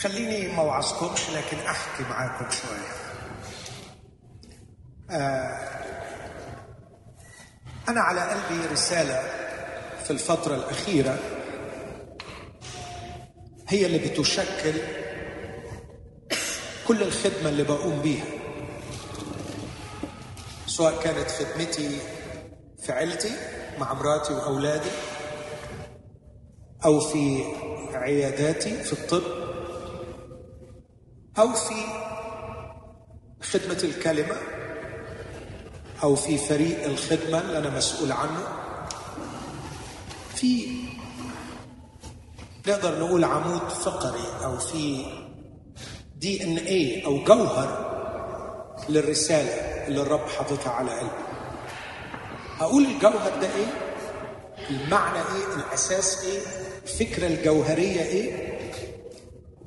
خليني ما اوعظكمش لكن أحكي معاكم شوية. آه أنا على قلبي رسالة في الفترة الأخيرة هي اللي بتشكل كل الخدمة اللي بقوم بيها سواء كانت خدمتي في عيلتي مع مراتي وأولادي أو في عياداتي في الطب. أو في خدمة الكلمة أو في فريق الخدمة اللي أنا مسؤول عنه. في نقدر نقول عمود فقري أو في دي إن اي أو جوهر للرسالة اللي الرب حاططها على قلبي. هقول الجوهر ده إيه؟ المعنى إيه؟ الأساس إيه؟ الفكرة الجوهرية إيه؟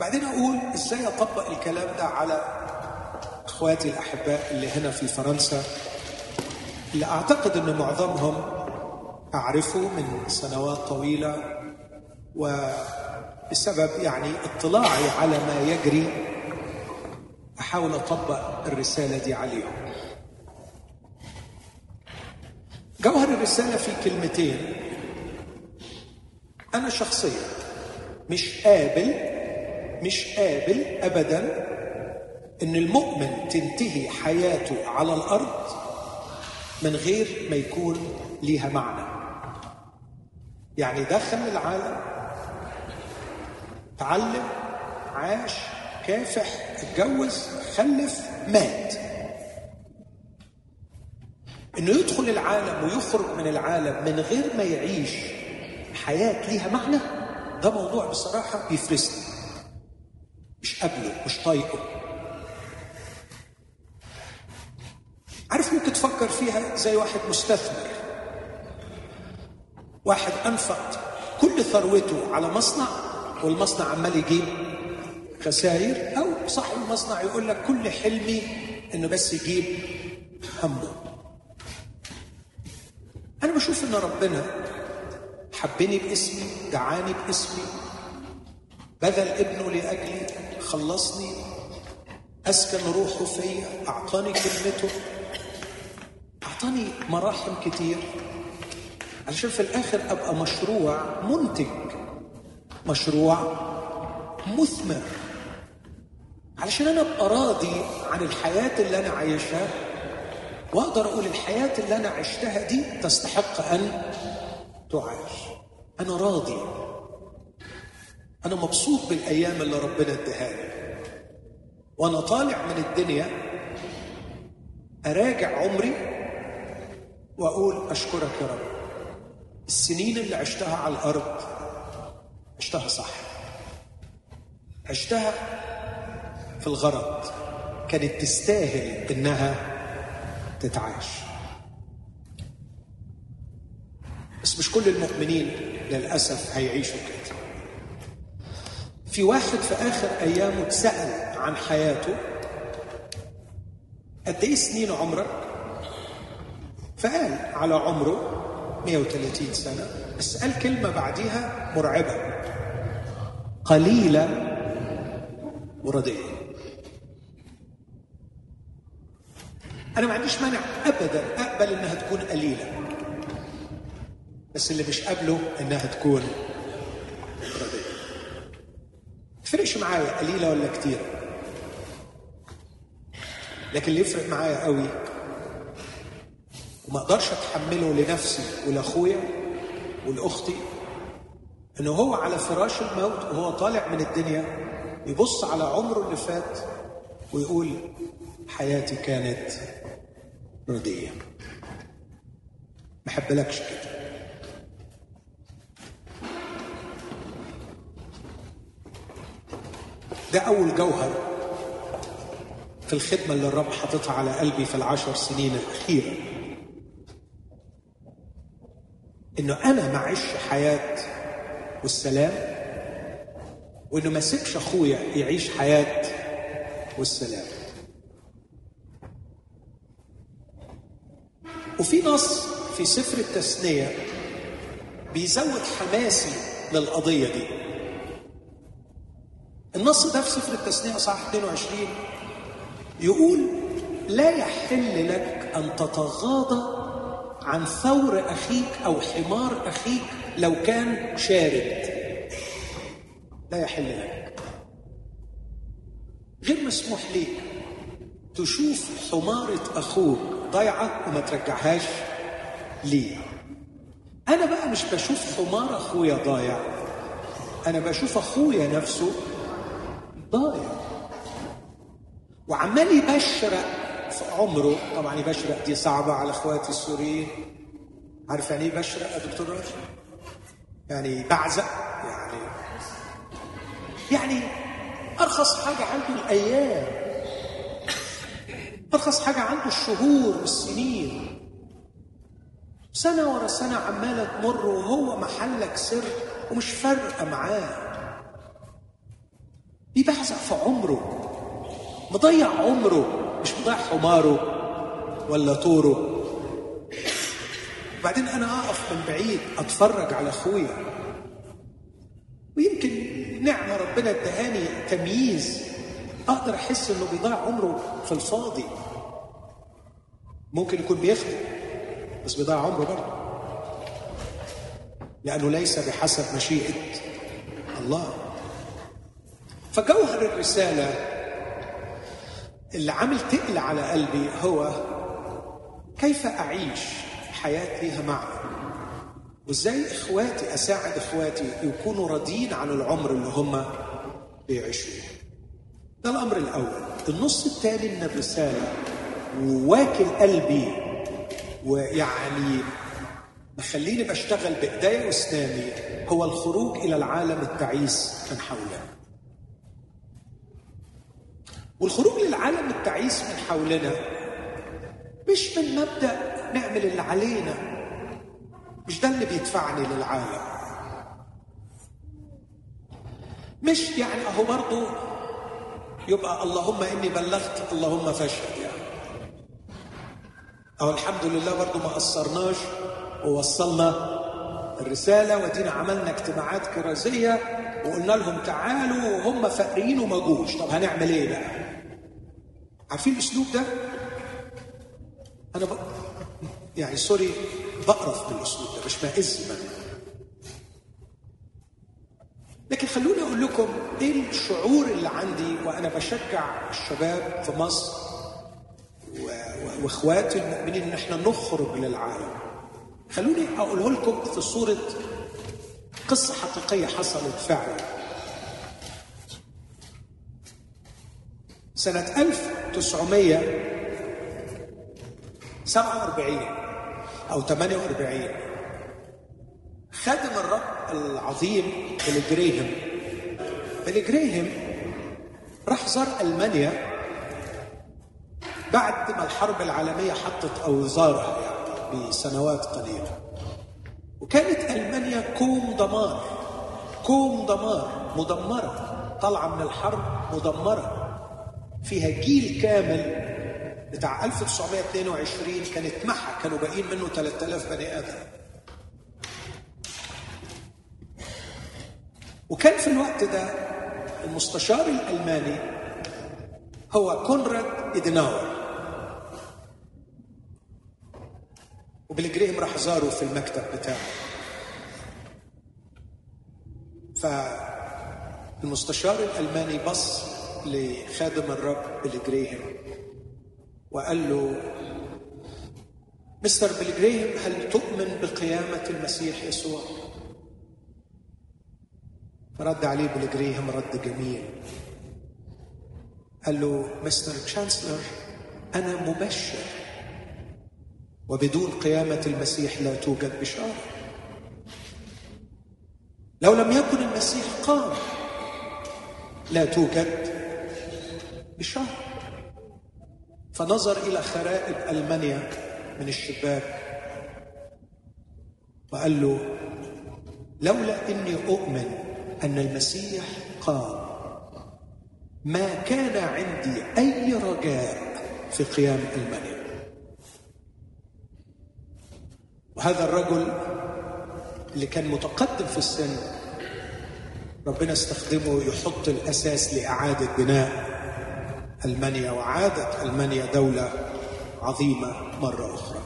وبعدين أقول إزاي أطبق الكلام ده على إخواتي الأحباء اللي هنا في فرنسا؟ اللي أعتقد إن معظمهم أعرفه من سنوات طويلة وبسبب يعني اطلاعي على ما يجري أحاول أطبق الرسالة دي عليهم. جوهر الرسالة في كلمتين. أنا شخصيا مش قابل مش قابل ابدا إن المؤمن تنتهي حياته على الأرض من غير ما يكون ليها معنى. يعني دخل العالم تعلم عاش كافح اتجوز خلف مات. إنه يدخل العالم ويخرج من العالم من غير ما يعيش حياة ليها معنى ده موضوع بصراحة بيفرسني. مش قابله مش طايقه. عارف ممكن تفكر فيها زي واحد مستثمر. واحد أنفق كل ثروته على مصنع والمصنع عمال يجيب خسائر أو صاحب المصنع يقول لك كل حلمي إنه بس يجيب همه. أنا بشوف إن ربنا حبني باسمي دعاني باسمي بذل ابنه لأجلي. خلصني أسكن روحه فيا أعطاني كلمته. أعطاني مراحم كتير. علشان في الآخر أبقى مشروع منتج مشروع مثمر. علشان أنا أبقى راضي عن الحياة اللي أنا عايشها وأقدر أقول الحياة اللي أنا عشتها دي تستحق أن تعاش. أنا راضي. أنا مبسوط بالأيام اللي ربنا ادهاني وأنا طالع من الدنيا أراجع عمري وأقول أشكرك يا رب. السنين اللي عشتها على الأرض عشتها صح. عشتها في الغرض كانت تستاهل إنها تتعاش. بس مش كل المؤمنين للأسف هيعيشوا كده. في واحد في آخر أيامه اتسأل عن حياته قد إيه سنين عمرك؟ فقال على عمره 130 سنة بس قال كلمة بعديها مرعبة قليلة وردية أنا ما عنديش مانع أبدا أقبل إنها تكون قليلة بس اللي مش قابله إنها تكون تفرقش معايا قليلة ولا كتيرة لكن اللي يفرق معايا قوي وما أقدرش اتحمله لنفسي ولأخويا ولأختي انه هو على فراش الموت وهو طالع من الدنيا يبص على عمره اللي فات ويقول حياتي كانت ردية ما احبلكش كده. ده أول جوهر في الخدمة اللي الرب حاططها على قلبي في العشر سنين الأخيرة. إنه أنا ما أعيش حياة والسلام وإنه ما سيبش أخويا يعيش حياة والسلام. وفي نص في سفر التثنية بيزود حماسي للقضية دي. النص ده في سفر التثنية صح 22 يقول لا يحل لك أن تتغاضى عن ثور أخيك أو حمار أخيك لو كان شارد. لا يحل لك. غير مسموح ليك تشوف حمارة أخوك ضايعة وما ترجعهاش ليه. أنا بقى مش بشوف حمار أخويا ضايع أنا بشوف أخويا نفسه ضايع وعمال يبشرق في عمره. طبعا يبشرق دي صعبة على إخواتي السوريين. عارف يعني إيه يبشرق يا دكتور راشد؟ يعني بعزق يعني يعني أرخص حاجة عنده الأيام. أرخص حاجة عنده الشهور والسنين. سنة ورا سنة عمالة تمر وهو محلك سر ومش فارقة معاه. بيبحزق في عمره. مضيع عمره مش مضيع حماره ولا طوره. وبعدين أنا أقف من بعيد أتفرج على أخويا. ويمكن نعمة ربنا ادهاني تمييز. أقدر أحس إنه بيضيع عمره في الفاضي. ممكن يكون بيخدم بس بيضيع عمره برضه. لأنه ليس بحسب مشيئة الله. فجوهر الرسالة اللي عامل تقل على قلبي هو كيف أعيش حياه ليها معنى وإزاي إخواتي أساعد إخواتي يكونوا راضيين عن العمر اللي هم بيعيشوه؟ ده الأمر الأول. النص الثاني من الرسالة وواكل قلبي ويعني مخليني بشتغل بإيديا وإسناني هو الخروج إلى العالم التعيس من حولنا. والخروج للعالم التعيس من حولنا. مش من مبدأ نعمل اللي علينا. مش ده اللي بيدفعني للعالم. مش يعني أهو برضه يبقى اللهم إني بلغت اللهم فاشهد يعني. أهو الحمد لله برضه ما قصرناش ووصلنا الرسالة ودينا عملنا اجتماعات كرازية وقلنا لهم تعالوا وهم فقريين وما جوش. طب هنعمل إيه بقى؟ عارفين الأسلوب ده أنا ب... يعني سوري بقرف بالاسلوب ده مش بعز منه لكن خلوني أقول لكم إيه الشعور اللي عندي وأنا بشجع الشباب في مصر وإخواتي المؤمنين إن إحنا نخرج للعالم. خلوني أقوله لكم في صورة قصة حقيقية حصلت فعلا. سنة 1000 947 أو 48 خادم الرب العظيم بلجريهم بلجريهم راح زار ألمانيا بعد ما الحرب العالمية حطت أوزارها يعني بسنوات قليلة. وكانت ألمانيا كوم دمار كوم دمار مدمرة طالعة من الحرب مدمرة. فيها جيل كامل بتاع 1922 كان اتمحى كانوا باقيين منه 3000 بني آدم. وكان في الوقت ده المستشار الألماني هو كونراد إدناور. وبالجريهم راح زاره في المكتب بتاعه. فالمستشار الألماني بص لخادم الرب بيلي جريهم. وقال له مستر بيلي جريهم هل تؤمن بقيامة المسيح يسوع؟ فرد عليه بيلي جريهم رد جميل. قال له مستر تشانسلر أنا مبشر وبدون قيامة المسيح لا توجد بشارة. لو لم يكن المسيح قام لا توجد بشهر. فنظر إلى خرائب ألمانيا من الشباك وقال له لولا إني أؤمن أن المسيح قام ما كان عندي أي رجاء في قيام ألمانيا. وهذا الرجل اللي كان متقدم في السن ربنا استخدمه يحط الأساس لإعادة بناء. المانيا وعادت المانيا دولة عظيمة مرة أخرى.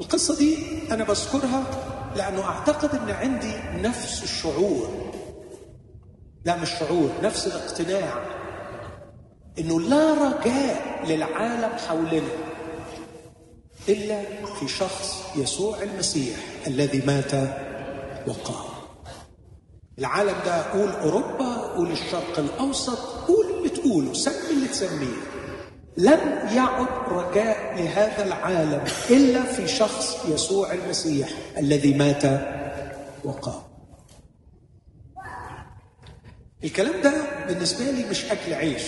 القصة دي أنا بذكرها لأنه أعتقد إن عندي نفس الشعور لا مش شعور نفس الاقتناع إنه لا رجاء للعالم حولنا إلا في شخص يسوع المسيح الذي مات وقام العالم ده قول أوروبا قول الشرق الأوسط قول اللي تقوله سمي اللي تسميه. لم يعد رجاء لهذا العالم إلا في شخص يسوع المسيح الذي مات وقام. الكلام ده بالنسبة لي مش أكل عيش.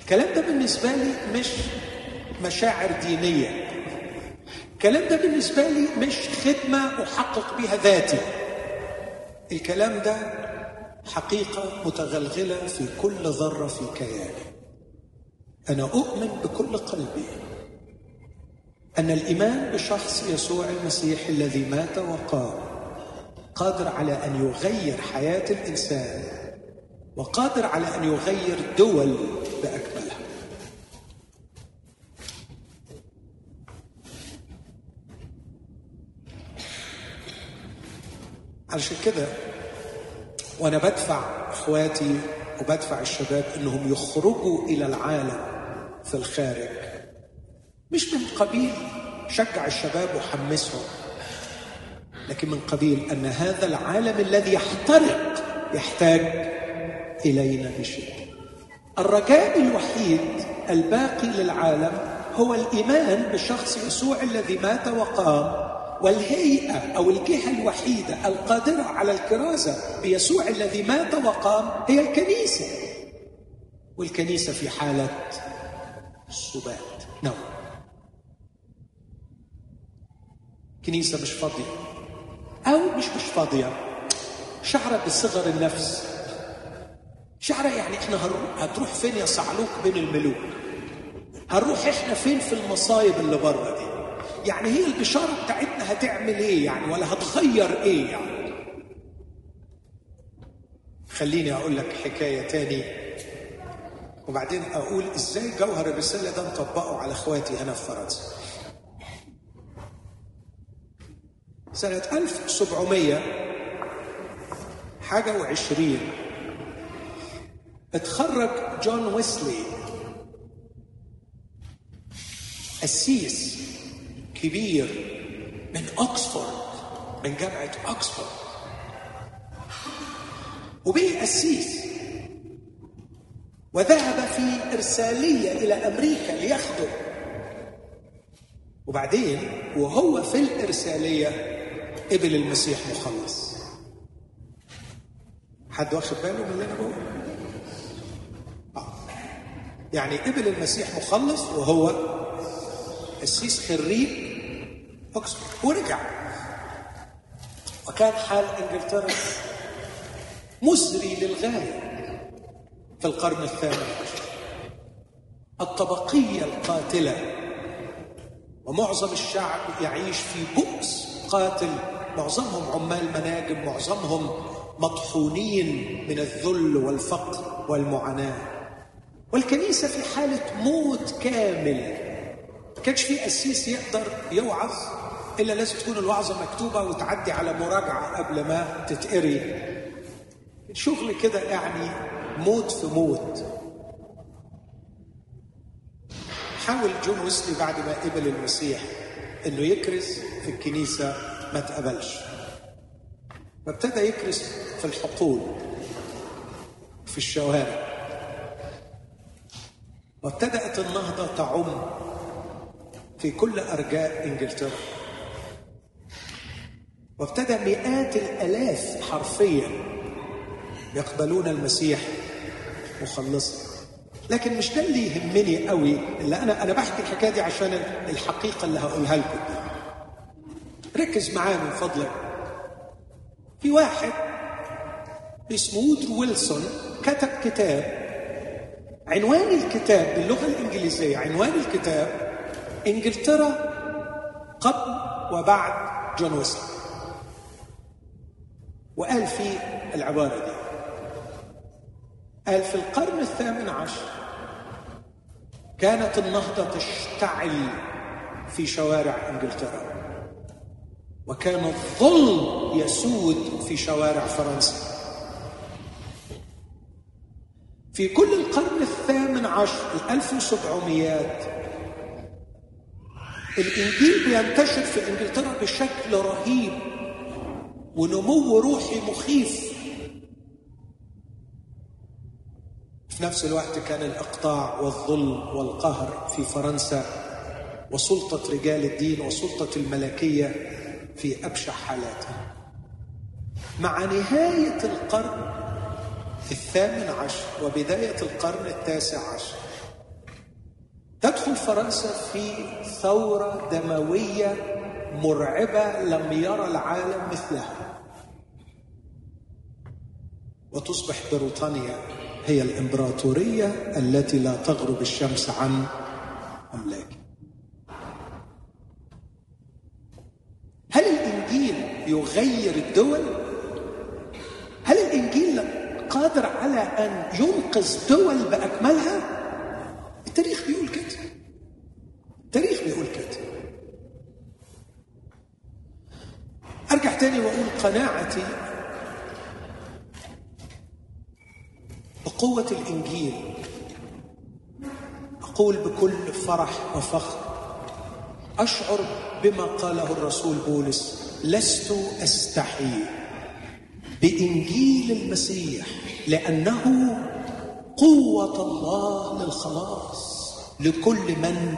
الكلام ده بالنسبة لي مش مشاعر دينية. الكلام ده بالنسبة لي مش خدمة أحقق بها ذاتي. الكلام ده حقيقة متغلغلة في كل ذرة في كياني. أنا أؤمن بكل قلبي أن الإيمان بشخص يسوع المسيح الذي مات وقام قادر على أن يغير حياة الإنسان وقادر على أن يغير دول بأكملها. علشان كده وأنا بدفع إخواتي وبدفع الشباب إنهم يخرجوا إلى العالم في الخارج. مش من قبيل شجع الشباب وحمسهم لكن من قبيل أن هذا العالم الذي يحترق يحتاج إلينا بشده الرجاء الوحيد الباقي للعالم هو الإيمان بشخص يسوع الذي مات وقام والهيئة أو الجهة الوحيدة القادرة على الكرازة بيسوع الذي مات وقام هي الكنيسة. والكنيسة في حالة سبات نوم كنيسة مش فاضية. أو مش مش فاضية. شعرة بصغر النفس. شعرة يعني إحنا هتروح فين يا صعلوك بين الملوك؟ هنروح إحنا فين في المصايب اللي بره دي؟ يعني هي البشاره بتاعتنا هتعمل إيه يعني ولا هتغير إيه يعني؟ خليني أقول لك حكاية تاني وبعدين أقول إزاي جوهر الرسالة ده نطبقه على إخواتي هنا في فرنسا. سنة 1700 حاجة وعشرين اتخرج جون ويسلي قسيس كبير من اوكسفورد من جامعة اوكسفورد وبقي قسيس وذهب في إرسالية إلى أمريكا ليخدم. وبعدين وهو في الإرسالية قبل المسيح مخلص. حد واخد باله من اللي أنا بقوله؟ آه. يعني قبل المسيح مخلص وهو قسيس خريج اوكسفورد ورجع. وكان حال إنجلترا مزري للغاية في القرن الثامن عشر الطبقية القاتلة. ومعظم الشعب يعيش في بؤس قاتل. معظمهم عمال مناجم معظمهم مطحونين من الذل والفقر والمعاناة. والكنيسة في حالة موت كامل كانش في قسيس يقدر يوعظ إلا لازم تكون الوعظة مكتوبة وتعدي على مراجعة قبل ما تتقري. شغل كده يعني موت في موت. حاول جون ويسلي بعد ما قبل المسيح إنه يكرز في الكنيسة ما اتقبلش فابتدى يكرز في الحقول في الشوارع. وابتدأت النهضة تعم. في كل أرجاء إنجلترا. وابتدى مئات الآلاف حرفيا يقبلون المسيح مخلصا. لكن مش ده اللي يهمني قوي اللي أنا أنا بحكي الحكاية دي عشان الحقيقة اللي هقولها لكم. ركز معايا من فضلك. في واحد اسمه وودرو ويلسون كتب كتاب عنوان الكتاب باللغة الإنجليزية عنوان الكتاب إنجلترا قبل وبعد جون ويسلي. وقال فيه العبارة دي قال في القرن الثامن عشر كانت النهضة تشتعل في شوارع إنجلترا وكان الظلم يسود في شوارع فرنسا. في كل القرن الثامن عشر الألف وسبعميات الإنجيل بينتشر في إنجلترا بشكل رهيب ونمو روحي مخيف. في نفس الوقت كان الإقطاع والظلم والقهر في فرنسا وسلطة رجال الدين وسلطة الملكية في أبشع حالاتها مع نهاية القرن الثامن عشر وبداية القرن التاسع عشر تدخل فرنسا في ثورة دموية مرعبة لم يرى العالم مثلها وتصبح بريطانيا هي الإمبراطورية التي لا تغرب الشمس عن أملاكها هل الإنجيل يغير الدول؟ هل الإنجيل قادر على أن ينقذ دول بأكملها؟ التاريخ بيقول كده التاريخ بيقول كده أرجع تاني وأقول قناعتي بقوة الإنجيل. أقول بكل فرح وفخر أشعر بما قاله الرسول بولس لست أستحي بإنجيل المسيح لأنه قوة الله للخلاص لكل من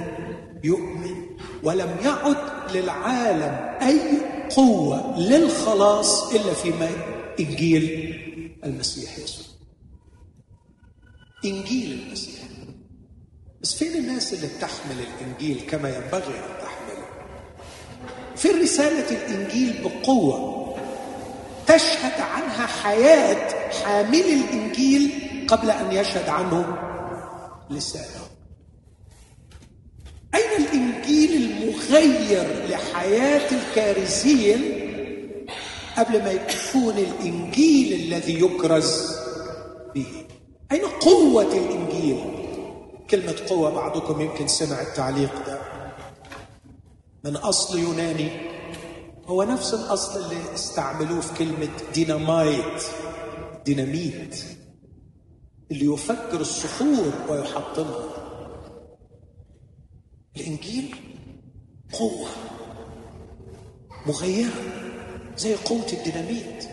يؤمن ولم يعد للعالم أي قوة للخلاص إلا فيما إنجيل المسيح يسوع إنجيل المسيح. بس فين الناس اللي بتحمل الإنجيل كما ينبغي أن تحمله؟ فين رسالة الإنجيل بقوة تشهد عنها حياة حامل الإنجيل قبل أن يشهد عنه لسانه؟ أين الإنجيل المغير لحياة الكارثين قبل ما يكون الإنجيل الذي يكرز به. أين قوة الإنجيل؟ كلمة قوة بعضكم يمكن سمع التعليق ده. من أصل يوناني هو نفس الأصل اللي استعملوه في كلمة دينامايت ديناميت اللي يفكر الصخور ويحطمها. الإنجيل قوة مغيرة زي قوة الديناميت.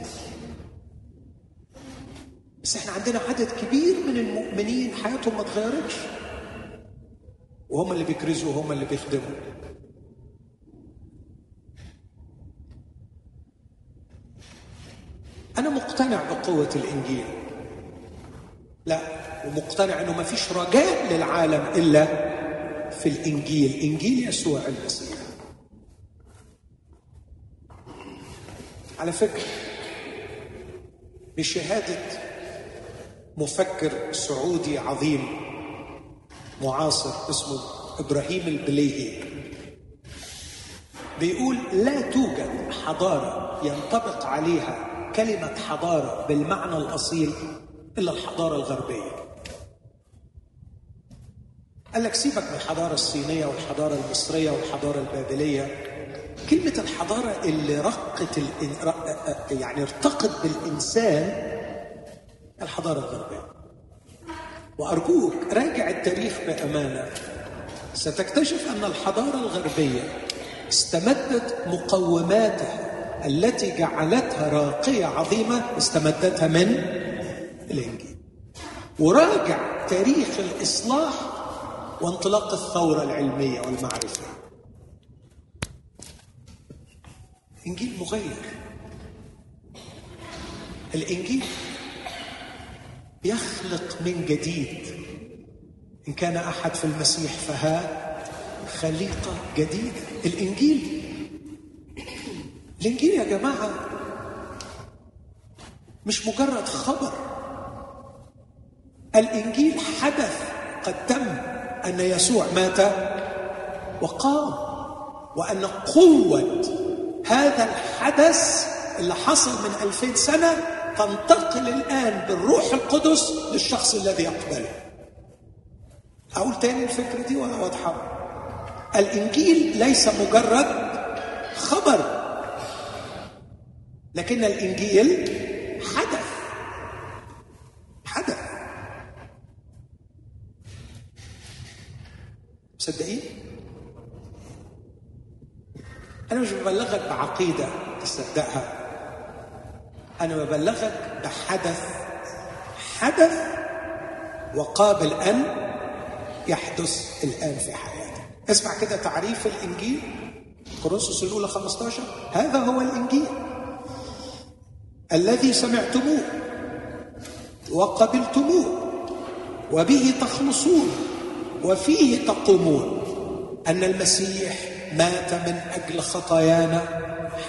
بس إحنا عندنا عدد كبير من المؤمنين حياتهم ما اتغيرتش وهم اللي بيكرزوا وهم اللي بيخدموا. أنا مقتنع بقوة الإنجيل. لا ومقتنع أنه ما فيش رجاء للعالم إلا في الإنجيل. إنجيل يسوع المسيح على فكرة بشهادة مفكر سعودي عظيم معاصر اسمه إبراهيم البليهي بيقول لا توجد حضارة ينطبق عليها كلمة حضارة بالمعنى الأصيل إلا الحضارة الغربية. قال لك سيبك من الحضارة الصينية والحضارة المصرية والحضارة البابلية كلمة الحضارة اللي رقت الإن... يعني ارتقت بالإنسان الحضارة الغربية. وأرجوك راجع التاريخ بأمانة. ستكتشف أن الحضارة الغربية استمدت مقوماتها التي جعلتها راقية عظيمة استمدتها من؟ الإنجيل. وراجع تاريخ الإصلاح وانطلاق الثورة العلمية والمعرفة إنجيل مغير. الإنجيل يخلق من جديد. إن كان أحد في المسيح فها خليقة جديدة. الإنجيل الإنجيل يا جماعة مش مجرد خبر. الإنجيل حدث قد تم أن يسوع مات وقام وأن قوة هذا الحدث اللي حصل من ألفين سنة تنتقل الآن بالروح القدس للشخص الذي يقبله. أقول تاني الفكرة دي ولا واضحة الإنجيل ليس مجرد خبر لكن الإنجيل حدث. حدث. مصدقين؟ أنا مش ببلغك بعقيدة تصدقها. أنا ببلغك بحدث حدث وقابل أن يحدث الآن في حياتك. اسمع كده تعريف الإنجيل. كورنثوس الأولى 15 هذا هو الإنجيل الذي سمعتموه وقبلتموه وبه تخلصون وفيه تقومون أن المسيح مات من أجل خطايانا.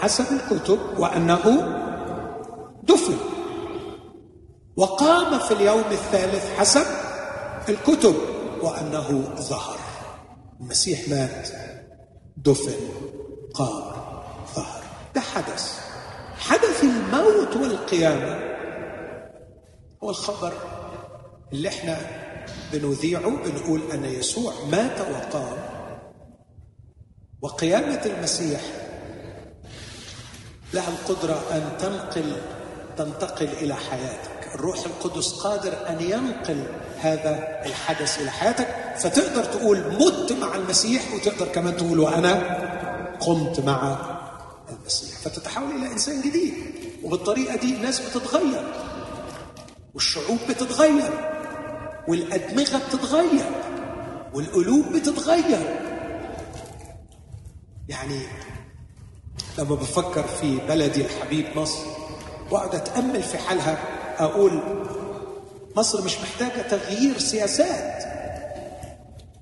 حسب الكتب وأنه دفن. وقام في اليوم الثالث حسب الكتب وأنه ظهر. المسيح مات دفن قام ظهر. ده حدث. حدث الموت والقيامة. هو الخبر اللي إحنا بنذيعه بنقول أن يسوع مات وقام. وقيامة المسيح لها القدرة أن تنقل تنتقل إلى حياتك. الروح القدس قادر أن ينقل هذا الحدث إلى حياتك. فتقدر تقول مت مع المسيح وتقدر كمان تقول وأنا قمت مع المسيح. فتتحول إلى إنسان جديد وبالطريقة دي الناس بتتغير والشعوب بتتغير والأدمغة بتتغير والقلوب بتتغير. يعني لما بفكر في بلدي الحبيب مصر وأقعد أتأمل في حالها أقول مصر مش محتاجة تغيير سياسات.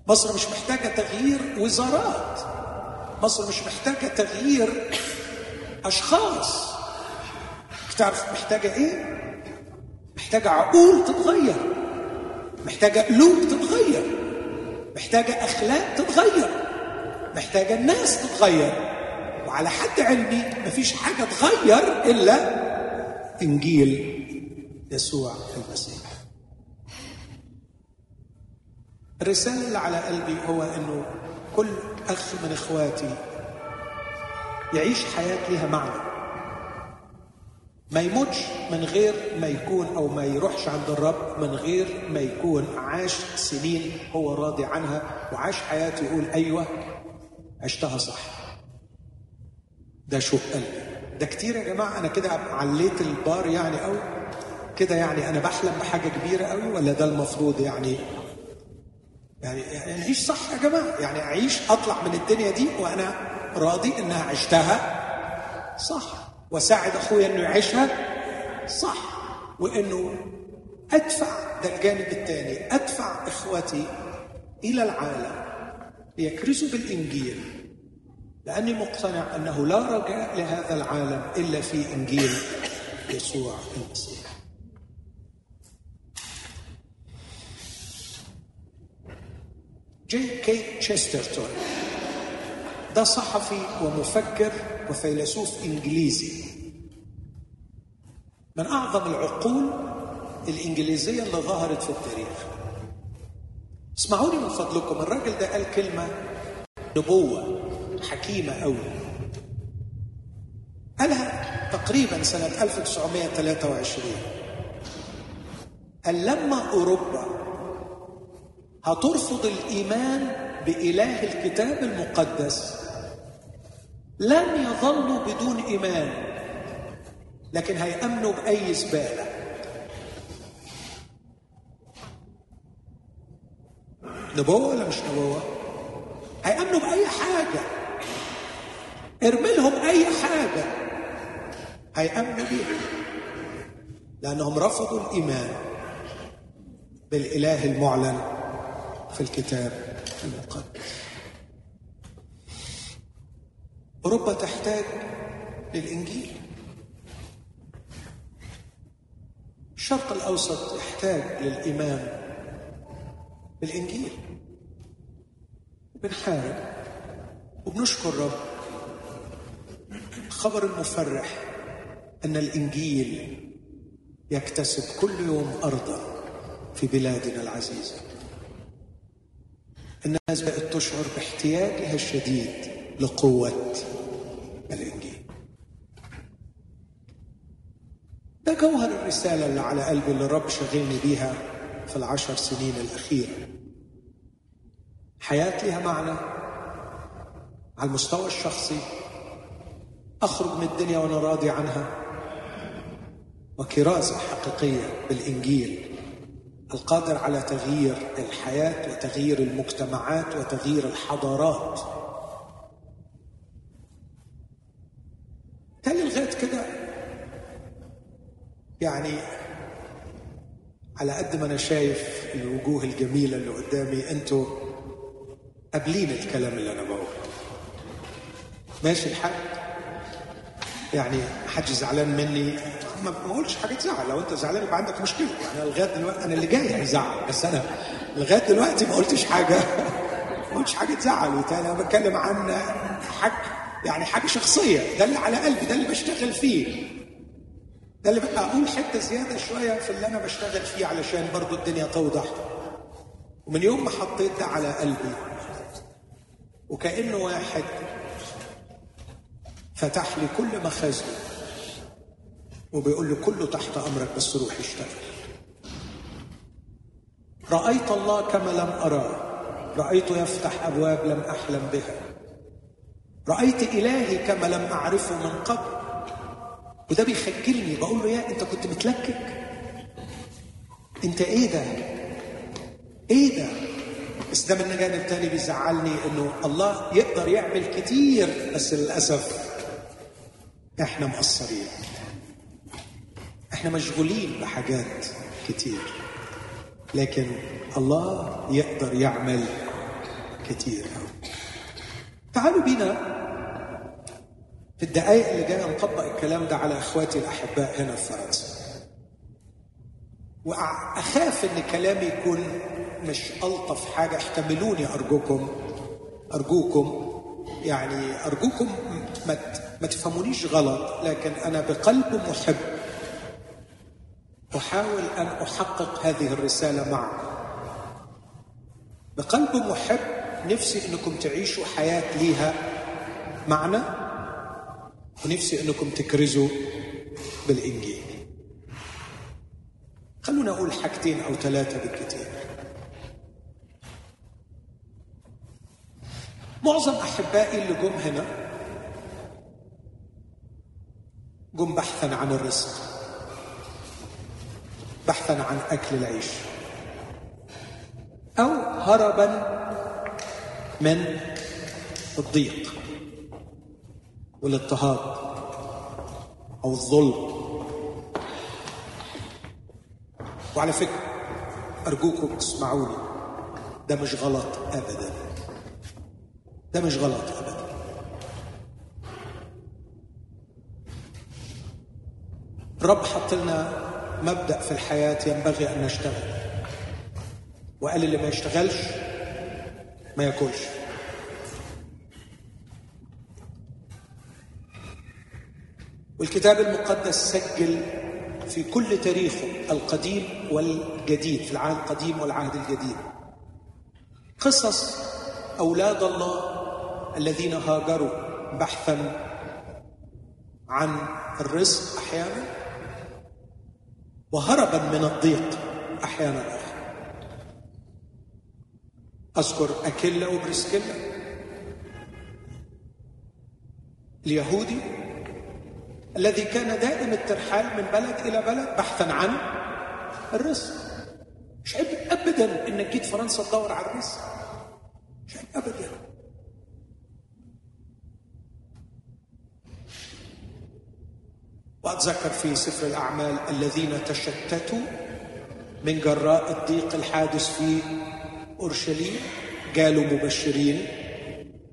مصر مش محتاجة تغيير وزارات. مصر مش محتاجة تغيير أشخاص. تعرف محتاجة إيه؟ محتاجة عقول تتغير. محتاجة قلوب تتغير. محتاجة أخلاق تتغير. محتاجة الناس تتغير. وعلى حد علمي مفيش حاجة تغير إلا إنجيل يسوع المسيح. الرسالة اللي على قلبي هو إنه كل أخ من إخواتي يعيش حياة لها معنى. ما يموتش من غير ما يكون أو ما يروحش عند الرب من غير ما يكون عاش سنين هو راضي عنها وعاش حياته يقول أيوه عشتها صح. ده شوق قلبي ده كتير يا جماعة أنا كده عليت البار يعني قوي كده يعني أنا بحلم بحاجة كبيرة قوي ولا ده المفروض يعني؟ يعني نعيش صح يا جماعة. يعني أعيش أطلع من الدنيا دي وأنا راضي إنها عشتها صح. وساعد أخويا إنه يعيشها صح. وإنه أدفع ده الجانب الثاني أدفع إخوتي إلى العالم. ليكرزوا بالإنجيل لأني مقتنع أنه لا رجاء لهذا العالم إلا في إنجيل يسوع المسيح. جي كي تشسترتون ده صحفي ومفكر وفيلسوف إنجليزي. من أعظم العقول الإنجليزية اللي ظهرت في التاريخ. اسمعوني من فضلكم الراجل ده قال كلمة نبوة حكيمة قوي قالها تقريبا سنة 1923 قال لما أوروبا هترفض الإيمان بإله الكتاب المقدس لن يظلوا بدون إيمان لكن هيأمنوا بأي زبالة. نبوة ولا مش نبوة؟ هيامنوا باي حاجة. ارمي لهم أي حاجة. هيامنوا بيها لأنهم رفضوا الإيمان بالإله المعلن في الكتاب المقدس. أوروبا تحتاج للإنجيل. الشرق الأوسط يحتاج للإيمان بالإنجيل. بنحارب وبنشكر رب الخبر المفرح أن الإنجيل يكتسب كل يوم أرضا في بلادنا العزيزة. الناس بقت تشعر باحتياجها الشديد لقوة الإنجيل. ده جوهر الرسالة اللي على قلبي اللي الرب شغلني بيها في العشر سنين الأخيرة. حياة لها معنى. على المستوى الشخصي أخرج من الدنيا وأنا راضي عنها. وكرازه حقيقية بالإنجيل القادر على تغيير الحياة وتغيير المجتمعات وتغيير الحضارات. تالي لغايه كده؟ يعني على قد ما أنا شايف الوجوه الجميلة اللي قدامي أنتوا قابلين الكلام اللي أنا بقوله. ماشي الحال؟ يعني حد زعلان مني؟ ما بقولش حاجة تزعل. لو أنت زعلان يبقى عندك مشكلة. يعني لغاية دلوقتي أنا اللي جاي هيزعل بس أنا لغاية دلوقتي ما قلتش حاجة. ما قلتش حاجة تزعل. أنا بتكلم عن حاجة يعني حاجة شخصية. ده اللي على قلبي. ده اللي بشتغل فيه. ده اللي بقى أقول حتة زيادة شوية في اللي أنا بشتغل فيه علشان برضو الدنيا توضح. ومن يوم ما حطيت ده على قلبي وكأنه واحد فتح لي كل مخازنه وبيقول لي كله تحت أمرك بس روح اشتغل. رأيت الله كما لم اراه رايت يفتح أبواب لم أحلم بها. رأيت إلهي كما لم أعرفه من قبل. وده بيخجلني بقول له يا أنت كنت متلكك. أنت إيه ده؟ إيه ده؟ بس ده من جانب تاني بيزعلني إنه الله يقدر يعمل كتير بس للأسف إحنا مقصرين. إحنا مشغولين بحاجات كتير لكن الله يقدر يعمل كتير. تعالوا بينا في الدقائق اللي جاية نطبق الكلام ده على إخواتي الأحباء هنا في فرنسا. وأخاف إن كلامي يكون مش ألطف حاجة احتملوني أرجوكم أرجوكم يعني أرجوكم ما ما تفهمونيش غلط لكن أنا بقلب محب. أحاول أن أحقق هذه الرسالة معكم. بقلب محب نفسي إنكم تعيشوا حياة ليها معنى ونفسي إنكم تكرزوا بالإنجيل. خلونا أقول حاجتين أو ثلاثة بالكثير معظم أحبائي اللي جم هنا جم بحثا عن الرزق بحثا عن أكل العيش أو هربا من الضيق والاضطهاد أو الظلم. وعلى فكرة أرجوكم تسمعوني ده مش غلط ابدا. ده مش غلط ابدا. الرب حط لنا مبدأ في الحياة ينبغي أن نشتغل. وقال اللي ما يشتغلش ما ياكلش. والكتاب المقدس سجل في كل تاريخه القديم والجديد في العهد القديم والعهد الجديد. قصص أولاد الله الذين هاجروا بحثا عن الرزق أحيانا وهربا من الضيق أحيانا أخرى أذكر اكيلا وبرسكيلا اليهودي الذي كان دائم الترحال من بلد إلى بلد بحثا عن الرزق. مش عيب ابدا إنك جيت فرنسا تدور على الرزق. مش عيب ابدا. واتذكر في سفر الأعمال الذين تشتتوا من جراء الضيق الحادث في أورشليم قالوا مبشرين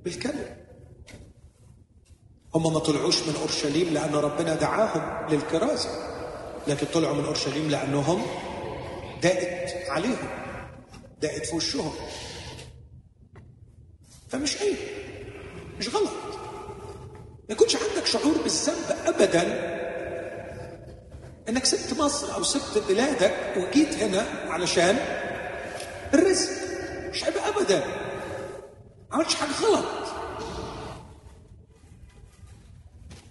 بالكلمة هم ما طلعوش من أورشليم لأن ربنا دعاهم للكرازة لكن طلعوا من أورشليم لأنهم دقت عليهم دقت في وشهم. فمش عيب مش غلط. ما يكونش عندك شعور بالذنب ابدا إنك سبت مصر أو سبت بلادك وجيت هنا علشان الرزق. مش عيب ابدا. ما عملتش حاجة غلط.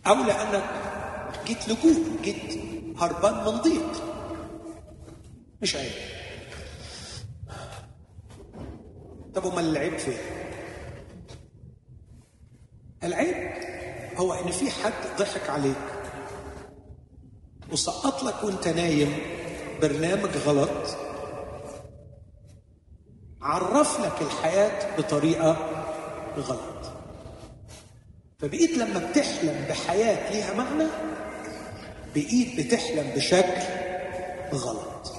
أو لأنك جيت لجوء جيت هربان من ضيق. مش عيب. طب أمال العيب فين؟ العيب هو إن في حد ضحك عليك. وسقط لك وانت نايم برنامج غلط عرف لك الحياة بطريقة غلط. فبقيت لما بتحلم بحياة ليها معنى بقيت بتحلم بشكل غلط.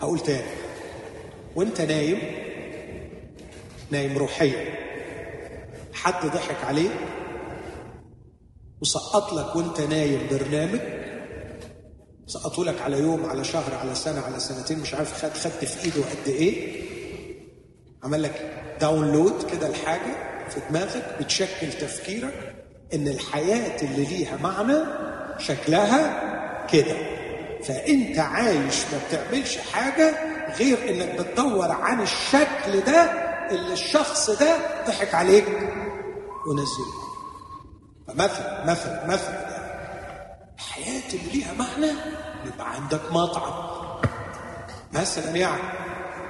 هقول تاني وانت نايم نايم روحيا. حد ضحك عليك وسقط لك وانت نايم برنامج سقطوا لك على يوم على شهر على سنة على سنتين مش عارف خد خدت في إيده قد إيه. عمل لك داونلود كده الحاجة في دماغك بتشكل تفكيرك إن الحياة اللي ليها معنى شكلها كده. فأنت عايش ما بتعملش حاجة غير إنك بتدور عن الشكل ده اللي الشخص ده ضحك عليك. ونزله فمثل مثل مثل يعني الحياة اللي ليها معنى. يبقى عندك مطعم. مثلا يعني.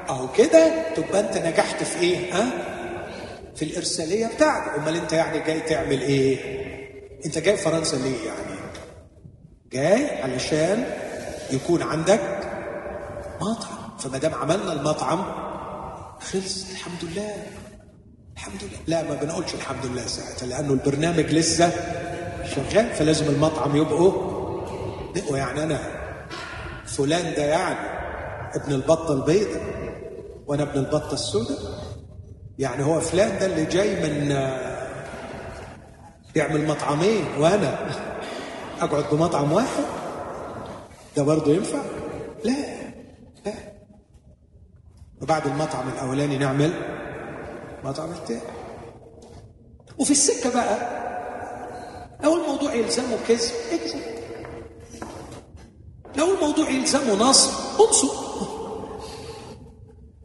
أهو كده تبقى أنت نجحت في إيه؟ ها؟ في الإرسالية بتاعتك. أمال أنت يعني جاي تعمل إيه؟ أنت جاي فرنسا ليه يعني؟ جاي علشان يكون عندك مطعم. فما دام عملنا المطعم خلص. الحمد لله. الحمد لله. لا ما بنقولش الحمد لله ساعتها لأنه البرنامج لسه شغال فلازم المطعم يبقوا نقوى يعني أنا فلان ده يعني ابن البطة البيضاء وأنا ابن البطة السوداء. يعني هو فلان ده اللي جاي من بيعمل مطعمين وأنا أقعد بمطعم واحد؟ ده برضه ينفع؟ لا لا. وبعد المطعم الأولاني نعمل مطعم التاني وفي السكة بقى لو الموضوع يلزمه كذب اكذب. لو الموضوع يلزمه نصب انصب.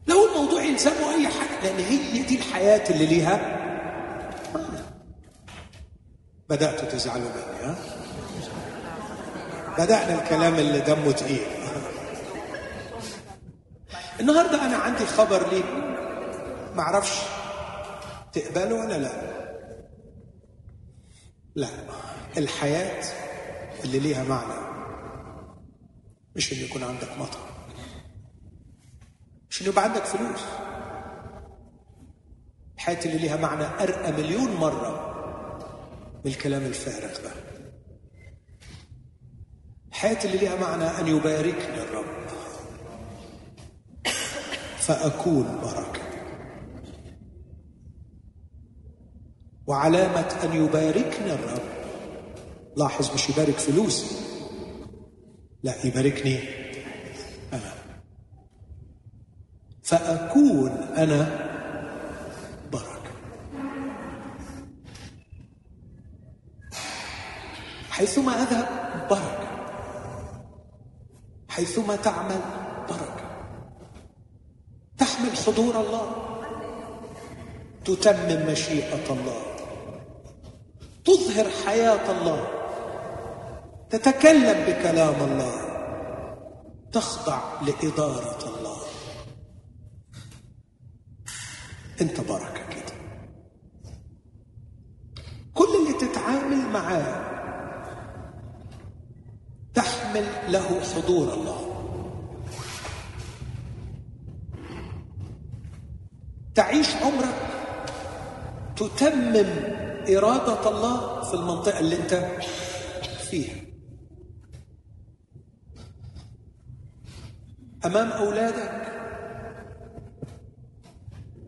لو الموضوع يلزمه أي حاجة لأن هي دي الحياة اللي ليها بداتوا تزعلوا مني ها؟ بدأنا الكلام اللي دمه تقيل. النهارده أنا عندي خبر ليك معرفش. تقبله ولا لا؟ لا. الحياة اللي ليها معنى مش إن يكون عندك مطعم مش إن يبقى عندك فلوس. الحياة اللي ليها معنى أرقى مليون مرة من الكلام الفارغ ده. الحياة اللي ليها معنى أن يباركني الرب. فأكون بركة. وعلامة أن يباركني الرب. لاحظ مش يبارك فلوسي لا يباركني أنا. فأكون أنا بركة. حيثما أذهب بركة. حيثما تعمل بركة. تحمل حضور الله. تتمم مشيئة الله. تظهر حياة الله. تتكلم بكلام الله. تخضع لإدارة الله. انت بركه كده. كل اللي تتعامل معاه تحمل له حضور الله. تعيش عمرك تتمم إرادة الله في المنطقة اللي أنت فيها. أمام أولادك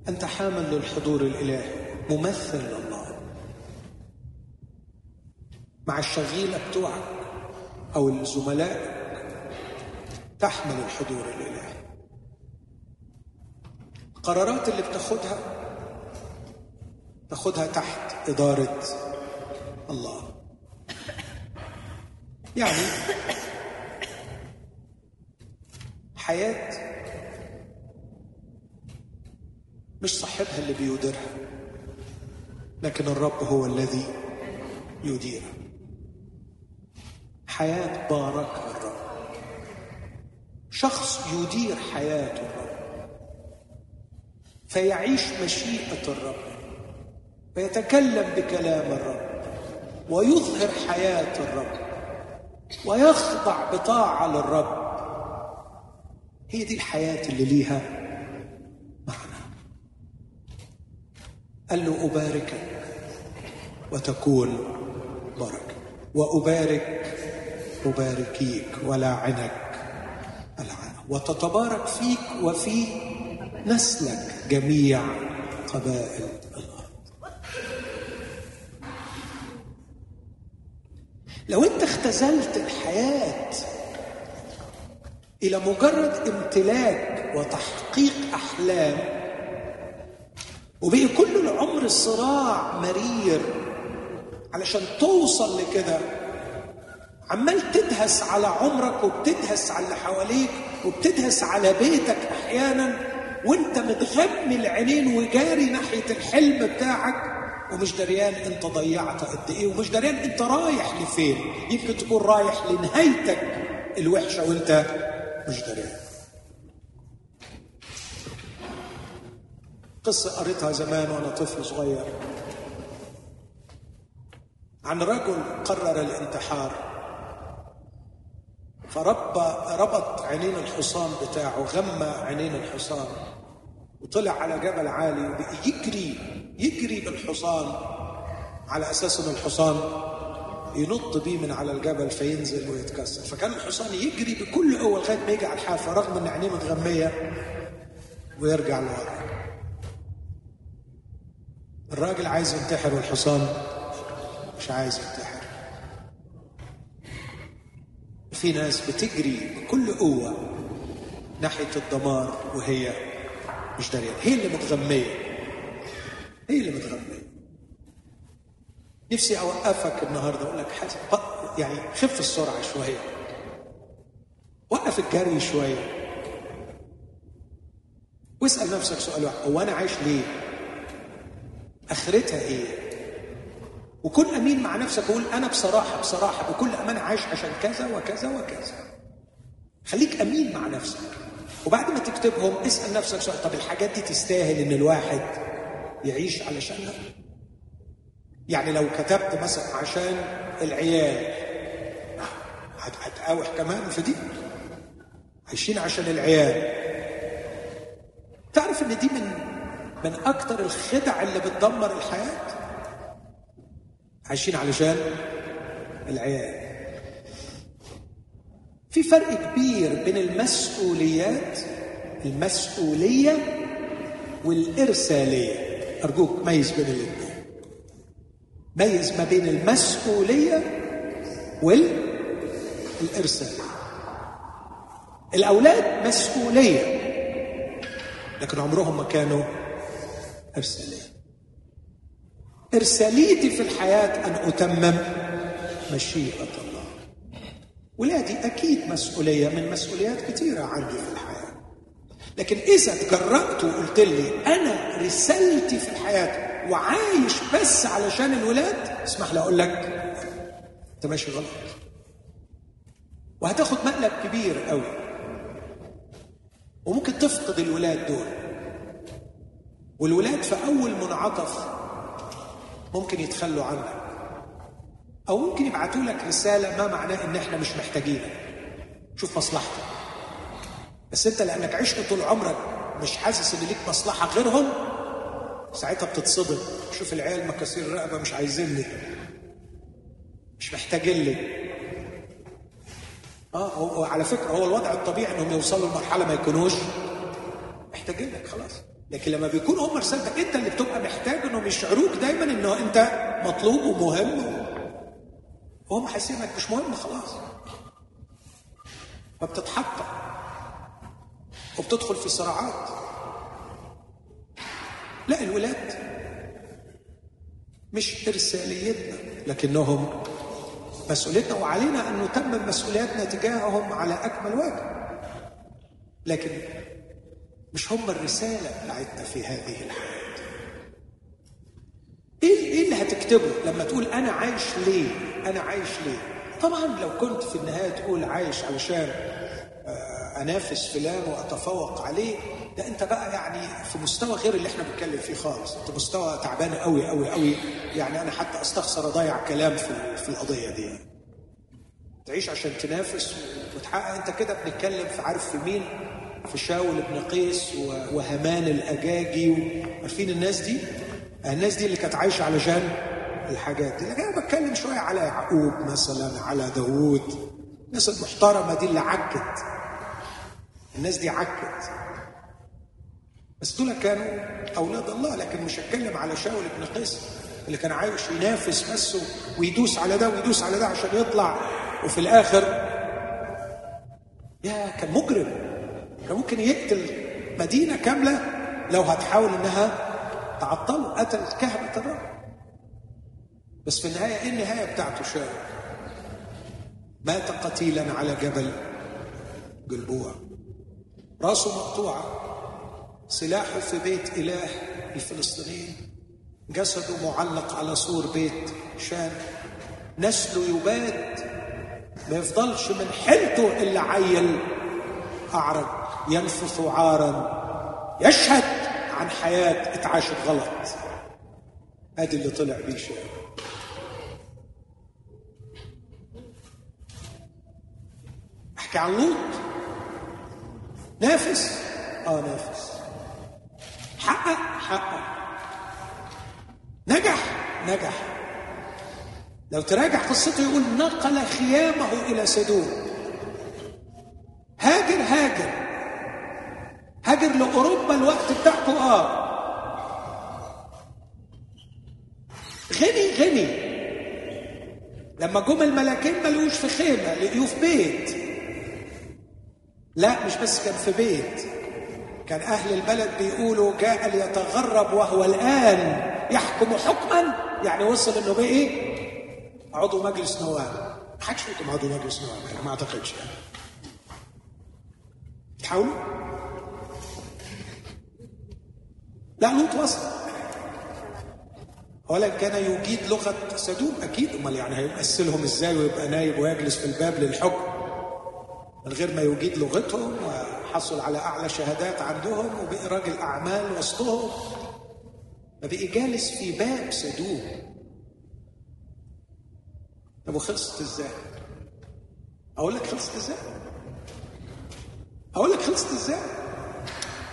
أنت حامل للحضور الإلهي ممثل لله. مع الشغيلة بتوعك أو الزملاء تحمل الحضور الإلهي. القرارات اللي بتاخدها تاخدها تحت إدارة الله. يعني حياة مش صاحبها اللي بيديرها لكن الرب هو الذي يديرها. حياة باركها الرب شخص يدير حياة الرب. فيعيش مشيئة الرب. فيتكلم بكلام الرب. ويظهر حياة الرب ويخضع بطاعة للرب. هي دي الحياة اللي ليها معنى. قال له أباركك وتكون بركة وأبارك أباركيك ولاعنك العنة وتتبارك فيك وفي نسلك جميع قبائل لو انت اختزلت الحياة إلى مجرد امتلاك وتحقيق أحلام وبقي كل العمر صراع مرير علشان توصل لكده. عمال تدهس على عمرك وبتدهس على اللي حواليك وبتدهس على بيتك أحيانا وانت متغمي العينين وجاري ناحية الحلم بتاعك. ومش دريان انت ضيعت قد إيه ومش دريان أنت رايح لفين. يمكن تكون رايح لنهايتك الوحشة وأنت مش دريان. قصة قريتها زمان وأنا طفل صغير. عن رجل قرر الانتحار. فربى ربط عينين الحصان بتاعه غمى عينين الحصان. وطلع على جبل عالي يجري يجري بالحصان. على أساس إن الحصان ينط بيه من على الجبل فينزل ويتكسر. فكان الحصان يجري بكل قوة لغاية ما يجي على الحافة رغم إن عينيه متغمية ويرجع لورا. الراجل عايز ينتحر والحصان مش عايز ينتحر. في ناس بتجري بكل قوة ناحية الدمار وهي مش دريان هي اللي متغمية. هي اللي متغمية. نفسي أوقفك النهارده أقول لك يعني خف السرعة شوية. وقف الجري شوية. واسأل نفسك سؤال واحد هو أنا عايش ليه؟ آخرتها إيه؟ وكن أمين مع نفسك وقول أنا بصراحة بصراحة بكل أمانة عايش عشان كذا وكذا وكذا. خليك أمين مع نفسك. وبعد ما تكتبهم اسأل نفسك سؤال طب الحاجات دي تستاهل إن الواحد يعيش علشانها يعني لو كتبت مثلا عشان العيال هتقاوح كمان في دي؟ عايشين عشان العيال. تعرف إن دي من من أكتر الخدع اللي بتدمر الحياة؟ عايشين علشان العيال. في فرق كبير بين المسؤوليات المسؤولية والإرسالية. أرجوك ميز بين الاثنين ميز ما بين المسؤولية والإرسالية. الأولاد مسؤولية لكن عمرهم ما كانوا إرسالية. إرساليتي في الحياة أن أتمم مشيئة. الله ولادي أكيد مسؤولية من مسؤوليات كثيرة عندي في الحياة. لكن إذا تجرأت وقلت لي أنا رسالتي في الحياة وعايش بس علشان الولاد اسمح لي أقول لك أنت ماشي غلط. وهتاخد مقلب كبير قوي. وممكن تفقد الولاد دول. والولاد في أول منعطف ممكن يتخلوا عنك. أو ممكن يبعتوا لك رسالة ما معناه إن إحنا مش محتاجينك. شوف مصلحتك. بس أنت لأنك عشت طول عمرك مش حاسس إن ليك مصلحة غيرهم ساعتها بتتصدم. شوف العيال مكاسير الرقبة مش عايزيني. مش محتاجين لي. آه على فكرة هو الوضع الطبيعي إنهم يوصلوا لمرحلة ما يكونوش محتاجين لك خلاص. لكن لما بيكون هم رسالتك أنت اللي بتبقى محتاج إنهم يشعروك دايما إنه أنت مطلوب ومهم. حاسين انك مش مهم خلاص. فبتتحطم وبتدخل في صراعات. لا الولاد مش إرساليتنا لكنهم مسؤوليتنا وعلينا أن نتمم مسؤولياتنا تجاههم على أكمل وجه. لكن مش هم الرسالة بتاعتنا في هذه الحياة. إيه إيه اللي هتكتبه لما تقول أنا عايش ليه؟ أنا عايش ليه؟ طبعا لو كنت في النهاية تقول عايش علشان آه، أنافس فلان وأتفوق عليه ده أنت بقى يعني في مستوى غير اللي إحنا بنتكلم فيه خالص. أنت مستوى تعبان قوي قوي قوي يعني أنا حتى أستخسر أضيع كلام في في القضية دي. تعيش عشان تنافس وتحقق. أنت كده بنتكلم في عارف في مين؟ في شاول بن قيس وهمان الأجاجي عارفين الناس دي؟ الناس دي اللي كانت عايشة علشان الحاجات دي. لكن أنا بتكلم شوية على يعقوب مثلا على داوود. الناس المحترمة دي اللي عكت. الناس دي عكت. بس دول كانوا أولاد الله لكن مش هتكلم على شاول بن قيس اللي كان عايش ينافس بس ويدوس على ده ويدوس على ده عشان يطلع. وفي الآخر يا كان مجرم. كان ممكن يقتل مدينة كاملة لو هتحاول إنها تعطلوا قتل كهنة الرب. بس في النهاية إيه النهاية بتاعته شاول مات قتيلا على جبل جلبوع. راسه مقطوعة. سلاحه في بيت إله الفلسطينيين. جسده معلق على سور بيت شام. نسله يباد ما يفضلش من حيلته إلا عيل أعرج ينفث عارا يشهد. عن حياة اتعاشت غلط ادي اللي طلع بيه شيء أحكي عن لوط نافس. آه نافس. حقق حقق. نجح نجح. لو تراجع قصته يقول نقل خيامه إلى سدوم هاجر هاجر. هاجر لأوروبا الوقت بتاعكم آه. غني غني. لما جم الملاكين ما لقوش في خيمة لقيوه في بيت. لا مش بس كان في بيت. كان أهل البلد بيقولوا جاء ليتغرب وهو الآن. يحكم حكما. يعني وصل إنه بقى إيه؟ عضو مجلس نواب. ما حدش عضو مجلس نواب ما أعتقدش يعني. تحاولوا؟ لا لوط وصل اولا كان يجيد لغة سدوم أكيد أمال يعني هيمثلهم إزاي ويبقى نايب ويجلس في الباب للحكم من غير ما يجيد لغتهم وحصل على أعلى شهادات عندهم وبقي راجل اعمال وسطهم فبقي جالس في باب سدوم طب وخلصت إزاي؟ أقول لك خلصت إزاي؟ أقول لك خلصت إزاي؟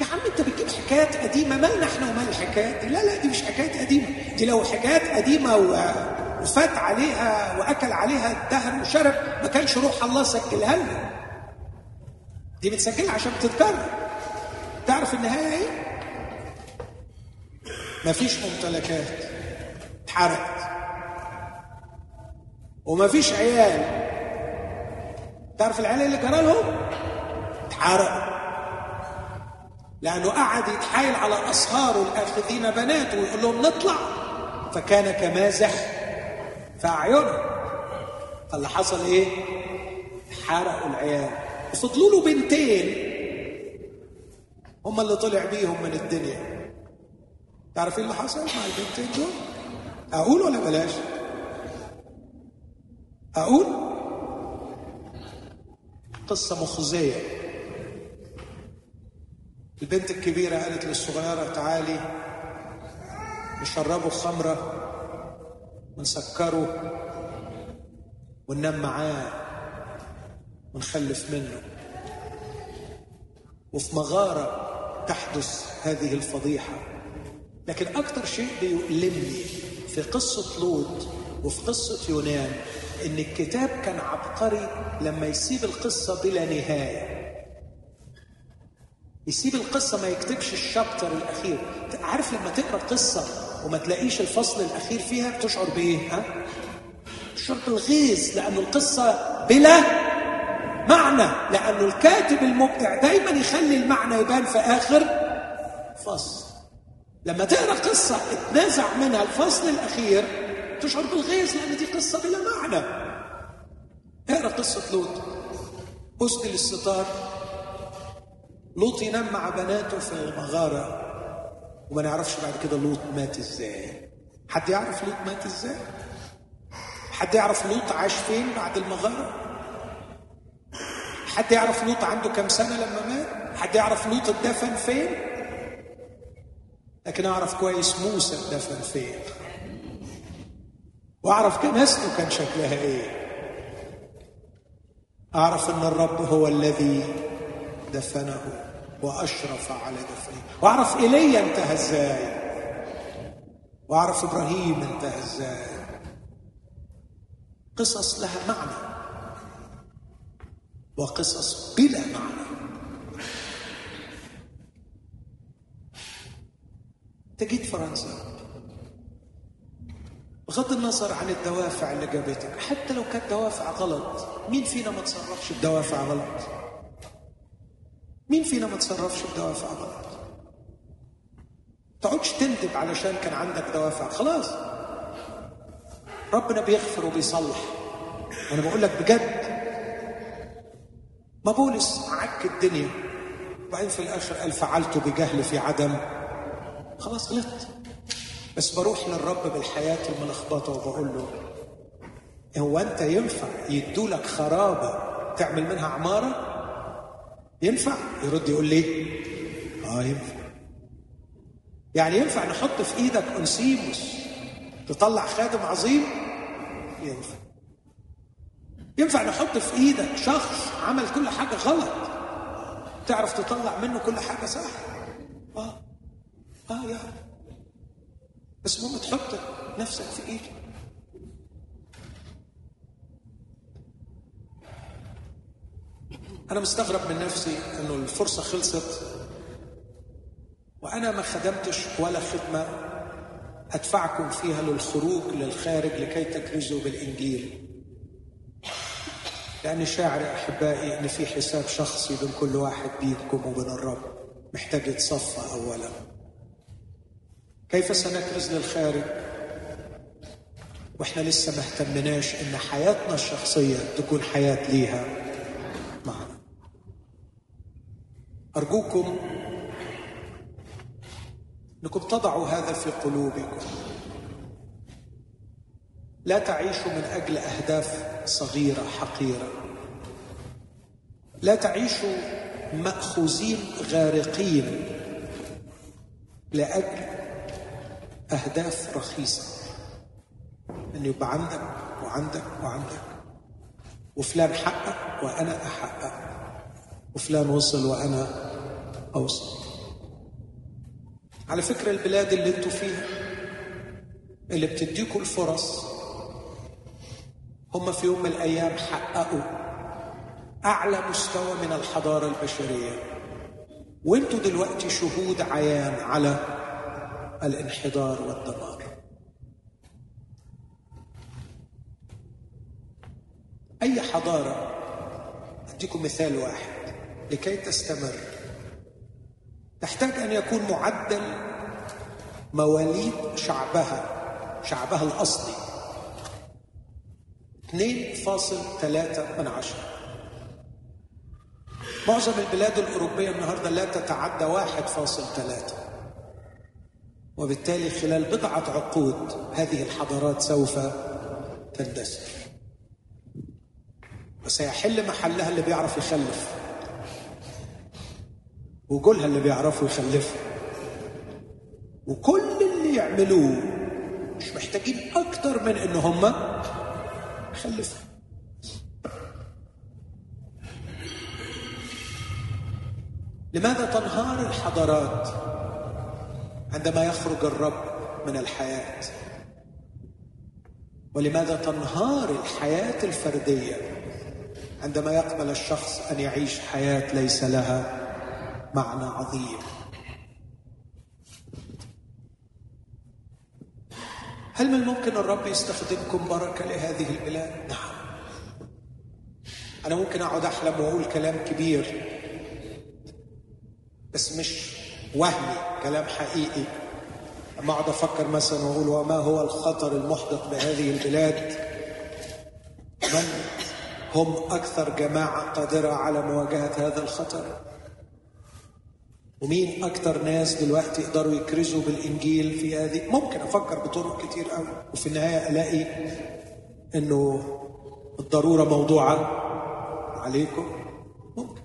يا عم انت بتجيب حكايات قديمة مالنا إحنا ومال الحكايات؟ دي لا لا دي مش حكايات قديمة. دي لو حكايات قديمة وفات عليها وأكل عليها الدهر وشرب ما كانش روح الله سجلها لنا. دي بتسجلها عشان بتتكرر. تعرف النهاية إيه؟ مفيش ممتلكات اتحرقت. ومفيش عيال. تعرف العيال اللي جرى لهم اتحرقوا. لأنه قعد يتحايل على أصهاره الآخذين بناته ويقول لهم نطلع فكان كمازح في أعينهم فاللي حصل إيه؟ حرقوا العيال وفضلوا له بنتين هم اللي طلع بيهم من الدنيا تعرفين اللي حصل مع البنتين دول؟ أقول ولا بلاش؟ أقول؟ قصة مخزية البنت الكبيرة قالت للصغيرة تعالي نشربه خمرة ونسكره وننام معاه ونخلف منه. وفي مغارة تحدث هذه الفضيحة. لكن أكثر شيء بيؤلمني في قصة لوط وفي قصة يونان إن الكتاب كان عبقري لما يسيب القصة بلا نهاية. يسيب القصة ما يكتبش الشابتر الأخير. عارف لما تقرأ قصة وما تلاقيش الفصل الأخير فيها بتشعر بإيه؟ ها؟ تشعر بالغيظ لأن القصة بلا معنى لأنه الكاتب المبدع دايما يخلي المعنى يبان في آخر فصل. لما تقرأ قصة اتنازع منها الفصل الأخير تشعر بالغيظ لأن دي قصة بلا معنى. اقرا قصة لوط اسدل الستار لوط ينام مع بناته في المغارة. وما نعرفش بعد كده لوط مات إزاي. حد يعرف لوط مات إزاي؟ حد يعرف لوط عاش فين بعد المغارة؟ حد يعرف لوط عنده كم سنة لما مات؟ حد يعرف لوط اتدفن فين؟ لكن أعرف كويس موسى اتدفن فين. وأعرف كنيسته كان شكلها إيه. أعرف إن الرب هو الذي دفنه. وأشرف على دفنه وأعرف ايليا انتهى إزاي وأعرف إبراهيم انتهى إزاي قصص لها معنى. وقصص بلا معنى. تجد فرنسا. بغض النظر عن الدوافع اللي جابتك حتى لو كانت دوافع غلط مين فينا ما تصرفش بدوافع غلط؟ مين فينا ما تصرفش بدوافع غلط؟ تقعدش تندب علشان كان عندك دوافع خلاص. ربنا بيغفر وبيصلح. وأنا بقول لك بجد. ما بولس عك الدنيا. وبعدين في الآخر قال فعلت بجهل في عدم. خلاص غلطت. بس بروح للرب بالحياة الملخبطة وبقول له هو أنت ينفع يدولك خرابة تعمل منها عمارة؟ ينفع؟ يرد يقول لي آه ينفع. يعني ينفع نحط في إيدك أنسيموس تطلع خادم عظيم؟ ينفع. ينفع نحط في إيدك شخص عمل كل حاجة غلط؟ تعرف تطلع منه كل حاجة صح؟ آه. يا رب. بس المهم تحط نفسك في ايده أنا مستغرب من نفسي إنه الفرصة خلصت وأنا ما خدمتش ولا خدمة أدفعكم فيها للخروج للخارج لكي تكرزوا بالإنجيل. لاني شاعر أحبائي إن في حساب شخصي بين كل واحد بينكم وبين الرب محتاج يتصفى اولا. كيف سنكرز للخارج؟ وإحنا لسه ما اهتمناش إن حياتنا الشخصية تكون حياة ليها. أرجوكم أنكم تضعوا هذا في قلوبكم. لا تعيشوا من أجل أهداف صغيرة حقيرة. لا تعيشوا مأخوذين غارقين لأجل أهداف رخيصة. أن يبقى عندك وعندك وعندك وفلان حقق وأنا أحقق. وفلان وصل وأنا أوصل. على فكرة البلاد اللي أنتوا فيها اللي بتديكوا الفرص هم في يوم من الأيام حققوا أعلى مستوى من الحضارة البشرية. وانتوا دلوقتي شهود عيان على الانحدار والدمار. أي حضارة؟ أديكم مثال واحد. لكي تستمر. تحتاج أن يكون معدل مواليد شعبها شعبها الأصلي. 2.3 من عشرة. معظم البلاد الأوروبية النهاردة لا تتعدى 1.3 وبالتالي خلال بضعة عقود هذه الحضارات سوف تندثر. وسيحل محلها اللي بيعرف يخلف. وجولها اللي بيعرفوا يخلفوا. وكل اللي يعملوه مش محتاجين أكتر من ان هم يخلفوا لماذا تنهار الحضارات عندما يخرج الرب من الحياة؟ ولماذا تنهار الحياة الفردية عندما يقبل الشخص أن يعيش حياة ليس لها؟ معنى عظيم. هل من الممكن الرب يستخدمكم بركة لهذه البلاد نعم. أنا ممكن أقعد أحلم وأقول كلام كبير بس مش وهمي كلام حقيقي. أما أقعد أفكر مثلا وأقول وما هو الخطر المحدق بهذه البلاد من هم أكثر جماعة قادرة على مواجهة هذا الخطر؟ ومين أكثر ناس دلوقتي يقدروا يكرزوا بالإنجيل في هذه؟ ممكن أفكر بطرق كتير قوي. وفي النهاية ألاقي إنه الضرورة موضوعة عليكم. ممكن.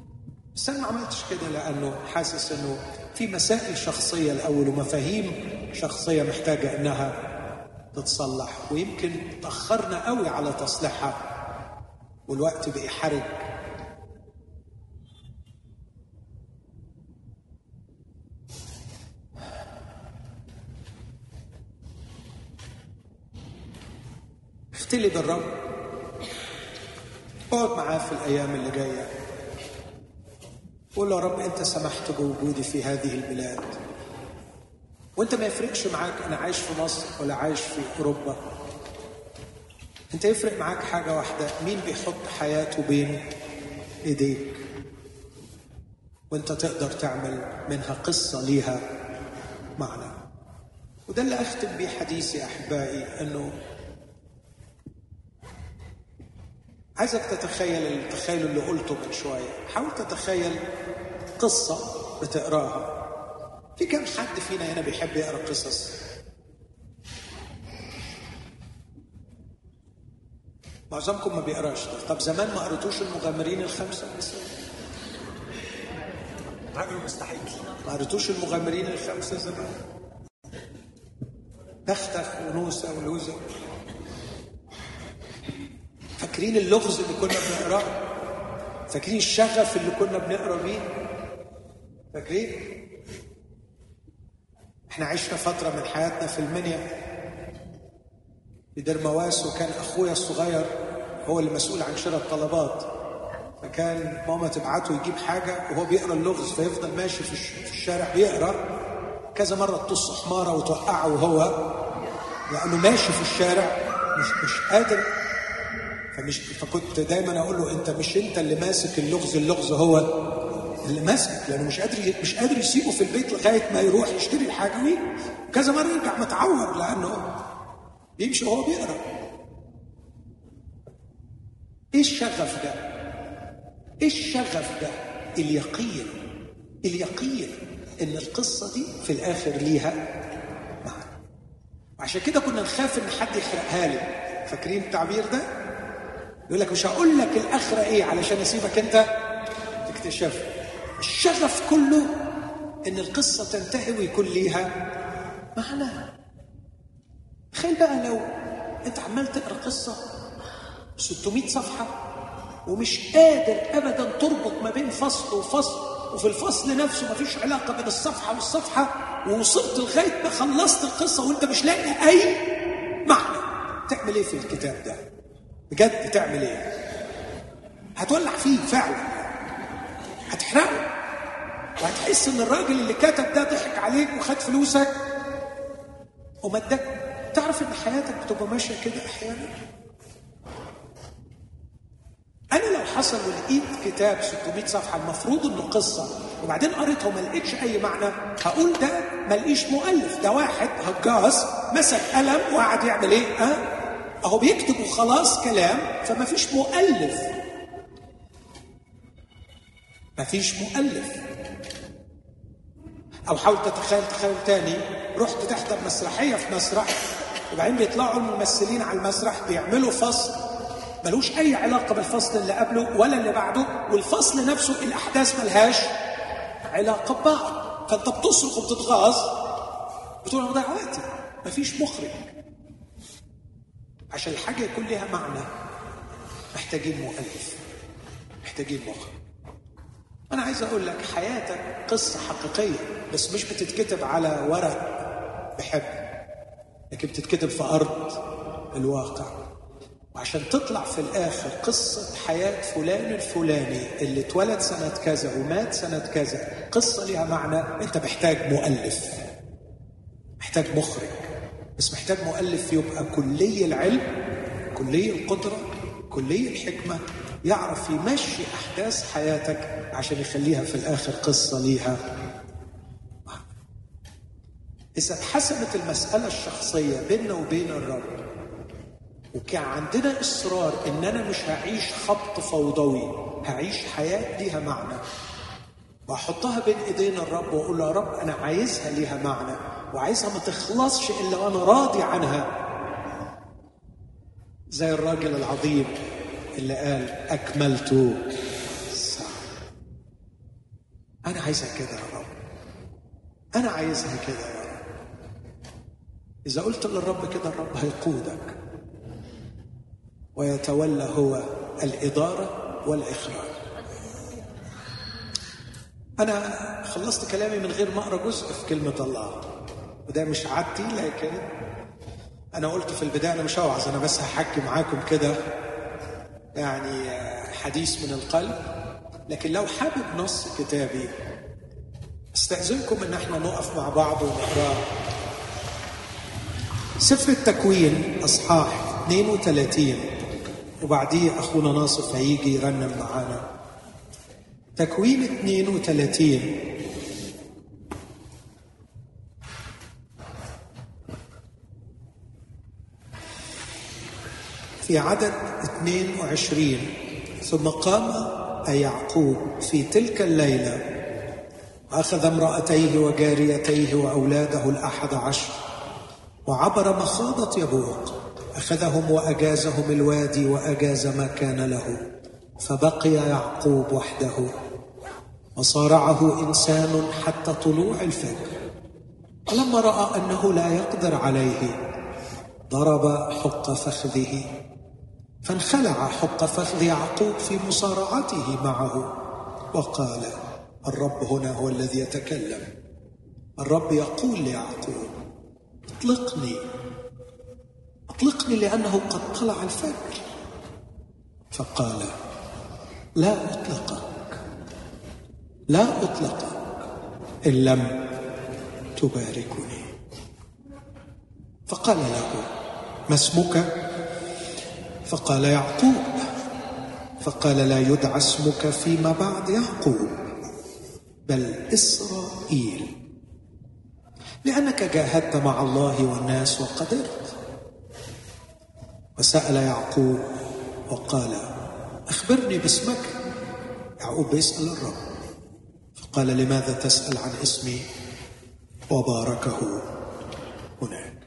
بس أنا ما عملتش كده لأنه حاسس إنه في مسائل شخصية الأول ومفاهيم شخصية محتاجة إنها تتصلح. ويمكن تأخرنا قوي على تصليحها. والوقت بقي حرج اختلي بالرب اقعد معاه في الأيام اللي جاية. قول له يا رب أنت سمحت بوجودي في هذه البلاد. وأنت ما يفرقش معاك أنا عايش في مصر ولا عايش في أوروبا. أنت يفرق معاك حاجة واحدة مين بيحط حياته بين إيديك؟ وأنت تقدر تعمل منها قصة ليها معنى. وده اللي أختم بيه حديثي أحبائي إنه عايزك تتخيل التخيل اللي قلته من شوية. حاول تتخيل قصة بتقراها. في كم حد فينا هنا بيحب يقرأ قصص؟ معظمكم ما بيقراش طب زمان ما قريتوش المغامرين الخمسة؟ مثلا راجل مستحيل. ما قريتوش المغامرين الخمسة زمان؟ تختخ ونوسة ولوزة. فاكرين اللغز اللي كنا بنقراه؟ فاكرين الشغف اللي كنا بنقرا بيه؟ فاكرين؟ إحنا عشنا فترة من حياتنا في المنيا. في دير مواس وكان أخويا الصغير هو اللي مسؤول عن شراء الطلبات. فكان ماما تبعته يجيب حاجة وهو بيقرأ اللغز فيفضل ماشي في الشارع بيقرأ. كذا مرة تطص حمارة وتوقعه وهو لأنه ماشي في الشارع مش مش قادر فمش فكنت دايما أقول له أنت مش أنت اللي ماسك اللغز اللغز هو اللي ماسك لأنه مش قادر مش قادر يسيبه في البيت لغاية ما يروح يشتري الحاجة وي كذا مرة يرجع متعور لأنه بيمشي وهو بيقرأ إيه الشغف ده؟ إيه الشغف ده؟ اليقين اليقين إن القصة دي في الآخر ليها معنى عشان كده كنا نخاف إن حد يحرقها لي فاكرين التعبير ده؟ يقول لك مش هقول لك الآخرة إيه علشان أسيبك أنت تكتشف. الشغف كله إن القصة تنتهي ويكون ليها معنى تخيل بقى لو أنت عمال تقرأ قصة 600 صفحة ومش قادر ابدا تربط ما بين فصل وفصل وفي الفصل نفسه ما فيش علاقة بين الصفحة والصفحة ووصلت لغاية ما خلصت القصة وأنت مش لاقي أي معنى. تعمل إيه في الكتاب ده؟ بجد تعمل إيه؟ هتولع فيه فعلا. هتحرقه. وهتحس إن الراجل اللي كتب ده ضحك عليك وخد فلوسك. ومدك تعرف إن حياتك بتبقى ماشية كده أحيانا؟ أنا لو حصل ولقيت كتاب 600 صفحة المفروض إنه قصة وبعدين قريتها وما لقيتش أي معنى هقول ده ما لقيش مؤلف ده واحد هجاص مسك قلم وقعد يعمل إيه؟ ها؟ أه؟ أهو بيكتب وخلاص كلام فما فيش مؤلف. ما فيش مؤلف. أو حاول تتخيل تخيل تاني. رحت تحضر مسرحيه في مسرح وبعدين بيطلعوا الممثلين على المسرح بيعملوا فصل. ملوش أي علاقة بالفصل اللي قبله ولا اللي بعده والفصل نفسه الأحداث ملهاش علاقة ببعض. فأنت بتصرخ وبتتغاظ بتقول أنا بضيع وقتي مفيش مخرج. عشان الحاجة يكون لها معنى. محتاجين مؤلف. محتاجين مخرج. أنا عايز أقول لك حياتك قصة حقيقية بس مش بتتكتب على ورق بحب لكن بتتكتب في أرض الواقع. وعشان تطلع في الآخر قصة حياة فلان الفلاني اللي اتولد سنة كذا ومات سنة كذا قصة لها معنى أنت محتاج مؤلف. محتاج مخرج. بس محتاج مؤلف يبقى كلي العلم كلي القدرة كلي الحكمة يعرف يمشي أحداث حياتك عشان يخليها في الآخر قصة ليها. إذا اتحسمت المسألة الشخصية بيننا وبين الرب وكان عندنا إصرار إن أنا مش هعيش خبط فوضوي هعيش حياة ليها معنى وأحطها بين إيدين الرب وأقول يا رب أنا عايزها ليها معنى. وعايزها ما تخلصش إلا وأنا راضي عنها. زي الراجل العظيم اللي قال أكملت الساعة أنا عايزها كده يا رب. أنا عايزها كده يا رب. إذا قلت للرب كده الرب هيقودك. ويتولى هو الإدارة والإخراج. أنا خلصت كلامي من غير ما أقرأ جزء في كلمة الله. وده مش عادتي لكن أنا قلت في البداية أنا مش هوعظ أنا بس هحكي معاكم كده يعني حديث من القلب. لكن لو حابب نص كتابي أستأذنكم إن إحنا نقف مع بعض ونقرأ. سفر التكوين أصحاح 32 وبعديه أخونا ناصف هيجي يرنم معانا. تكوين 32 في عدد 22 ثم قام يعقوب في تلك الليلة أخذ امرأتيه وجاريتيه وأولاده الأحد عشر وعبر مخاضة يبوق أخذهم وأجازهم الوادي وأجاز ما كان له فبقي يعقوب وحده. وصارعه إنسان حتى طلوع الفجر. ولما رأى أنه لا يقدر عليه ضرب حق فخذه. فانخلع حق فخذ يعقوب في مصارعته معه. وقال الرب هنا هو الذي يتكلم. الرب يقول ليعقوب اطلقني. اطلقني لأنه قد طلع الفجر. فقال لا أطلقك. لا أطلقك إن لم تباركني. فقال له ما اسمك؟ فقال يعقوب فقال لا يدعى اسمك فيما بعد يعقوب بل إسرائيل. لأنك جاهدت مع الله والناس وقدرت. وسأل يعقوب وقال أخبرني باسمك. يعقوب بيسأل الرب. فقال لماذا تسأل عن اسمي؟ وباركه هناك.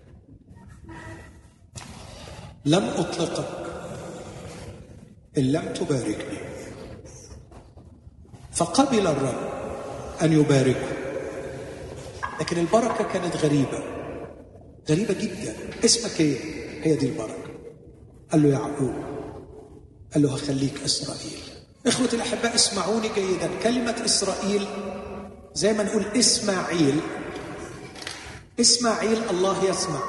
لم أطلقك إن لم تباركني. فقبل الرب أن يباركه لكن البركة كانت غريبة. غريبة جدا. اسمك إيه؟ هي دي البركة. قال له يعقوب. قال له هخليك إسرائيل. إخوتي الأحباء اسمعوني جيدا. كلمة إسرائيل زي ما نقول إسماعيل. إسماعيل الله يسمع.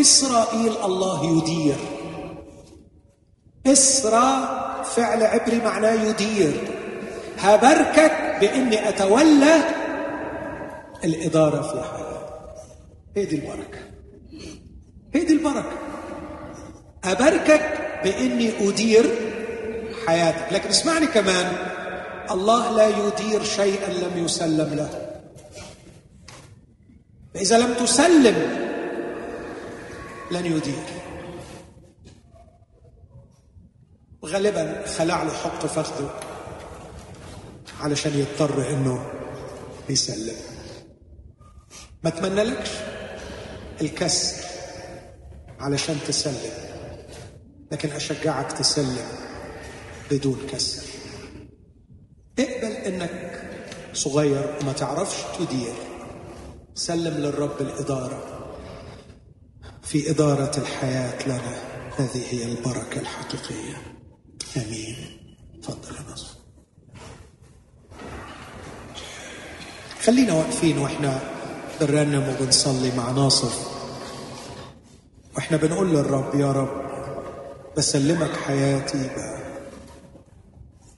إسرائيل الله يدير. إسرى فعل عبري معناه يدير. هباركك بإني أتولى الإدارة في حياتك هي دي البركة. هي دي البركة. أباركك بإني أدير حياتك. لكن اسمعني كمان. الله لا يدير شيئا لم يسلم له. فإذا لم تسلم لن يدير. غالبا خلع له حق فخذه علشان يضطر إنه يسلم. ما اتمنى لكش الكسر علشان تسلم لكن أشجعك تسلم بدون كسر. اقبل إنك صغير وما تعرفش تدير. سلم للرب الإدارة. في إدارة الحياة لنا هذه هي البركة الحقيقية. أمين. تفضل يا نصر خلينا واقفين وإحنا بنرنم وبنصلي مع ناصر. وإحنا بنقول للرب يا رب بسلمك حياتي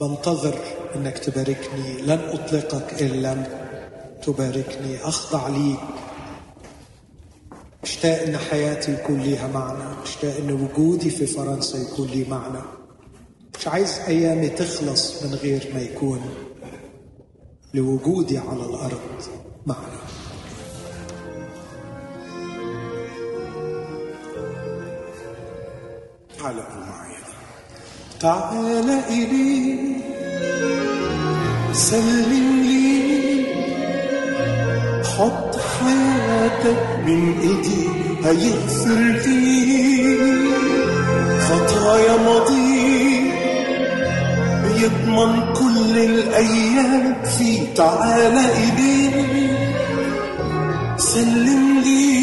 بنتظر إنك تباركني لن أطلقك إن لم تباركني أخضع ليك أشتاق إن حياتي يكون ليها معنى أشتاق إن وجودي في فرنسا يكون لي معنى. مش عايز أيامي تخلص من غير ما يكون لوجودي على الأرض معنى تعال معايا تعال إلي. سلم لي. حط حياتك من إيدي. هيغفر لي. خطايا ماضية. يضمن كل الأيام في تعال إلي. سلم لي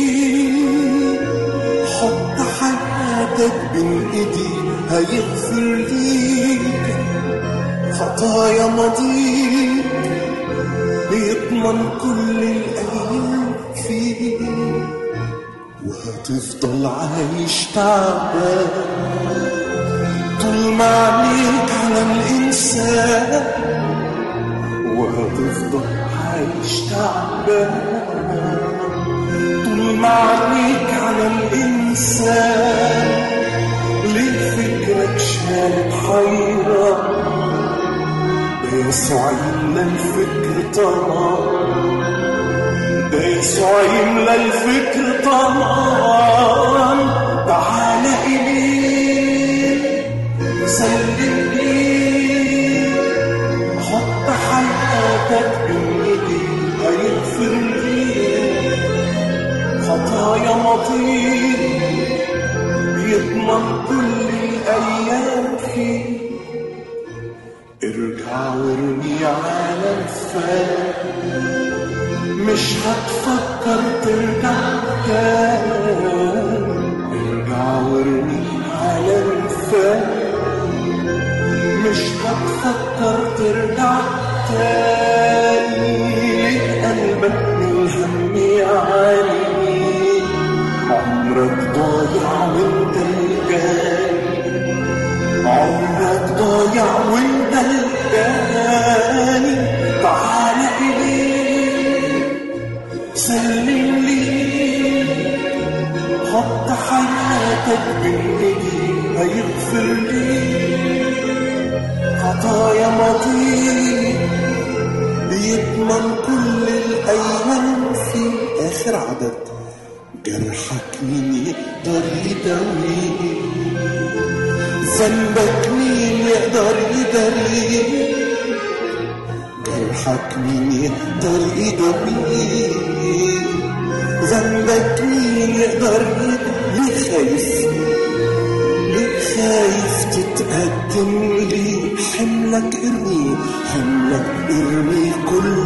حط حياتك بين إيدي هيغفر ليك خطايا ماضيك بيضمن كل الأيام فيك وهتفضل عايش تعبان. ما عينيك على الإنسان. وهتفضل عايش تعبان. طول ما عينيك على الإنسان. ليه فكرك شال حيرة؟ ده يسوع يملى الفكر طمان ده يسوع يملى الفكر طمان تعال إليه مش هتفكر ترجع تاني. ارجع وارمي على الفات مش هتفكر ترجع تاني. بين ايدي هيغفر لي خطايا ماضي بيضمن كل الأيام في اخر عدد. جرحك مين يقدر يداويه ذنبك مين يقدر يداريه جرحك مين يقدر يداويه ذنبك مين يقدر يداويه خايف ليه خايف تتقدم لي. حملك إرمي حملك إرمي كله.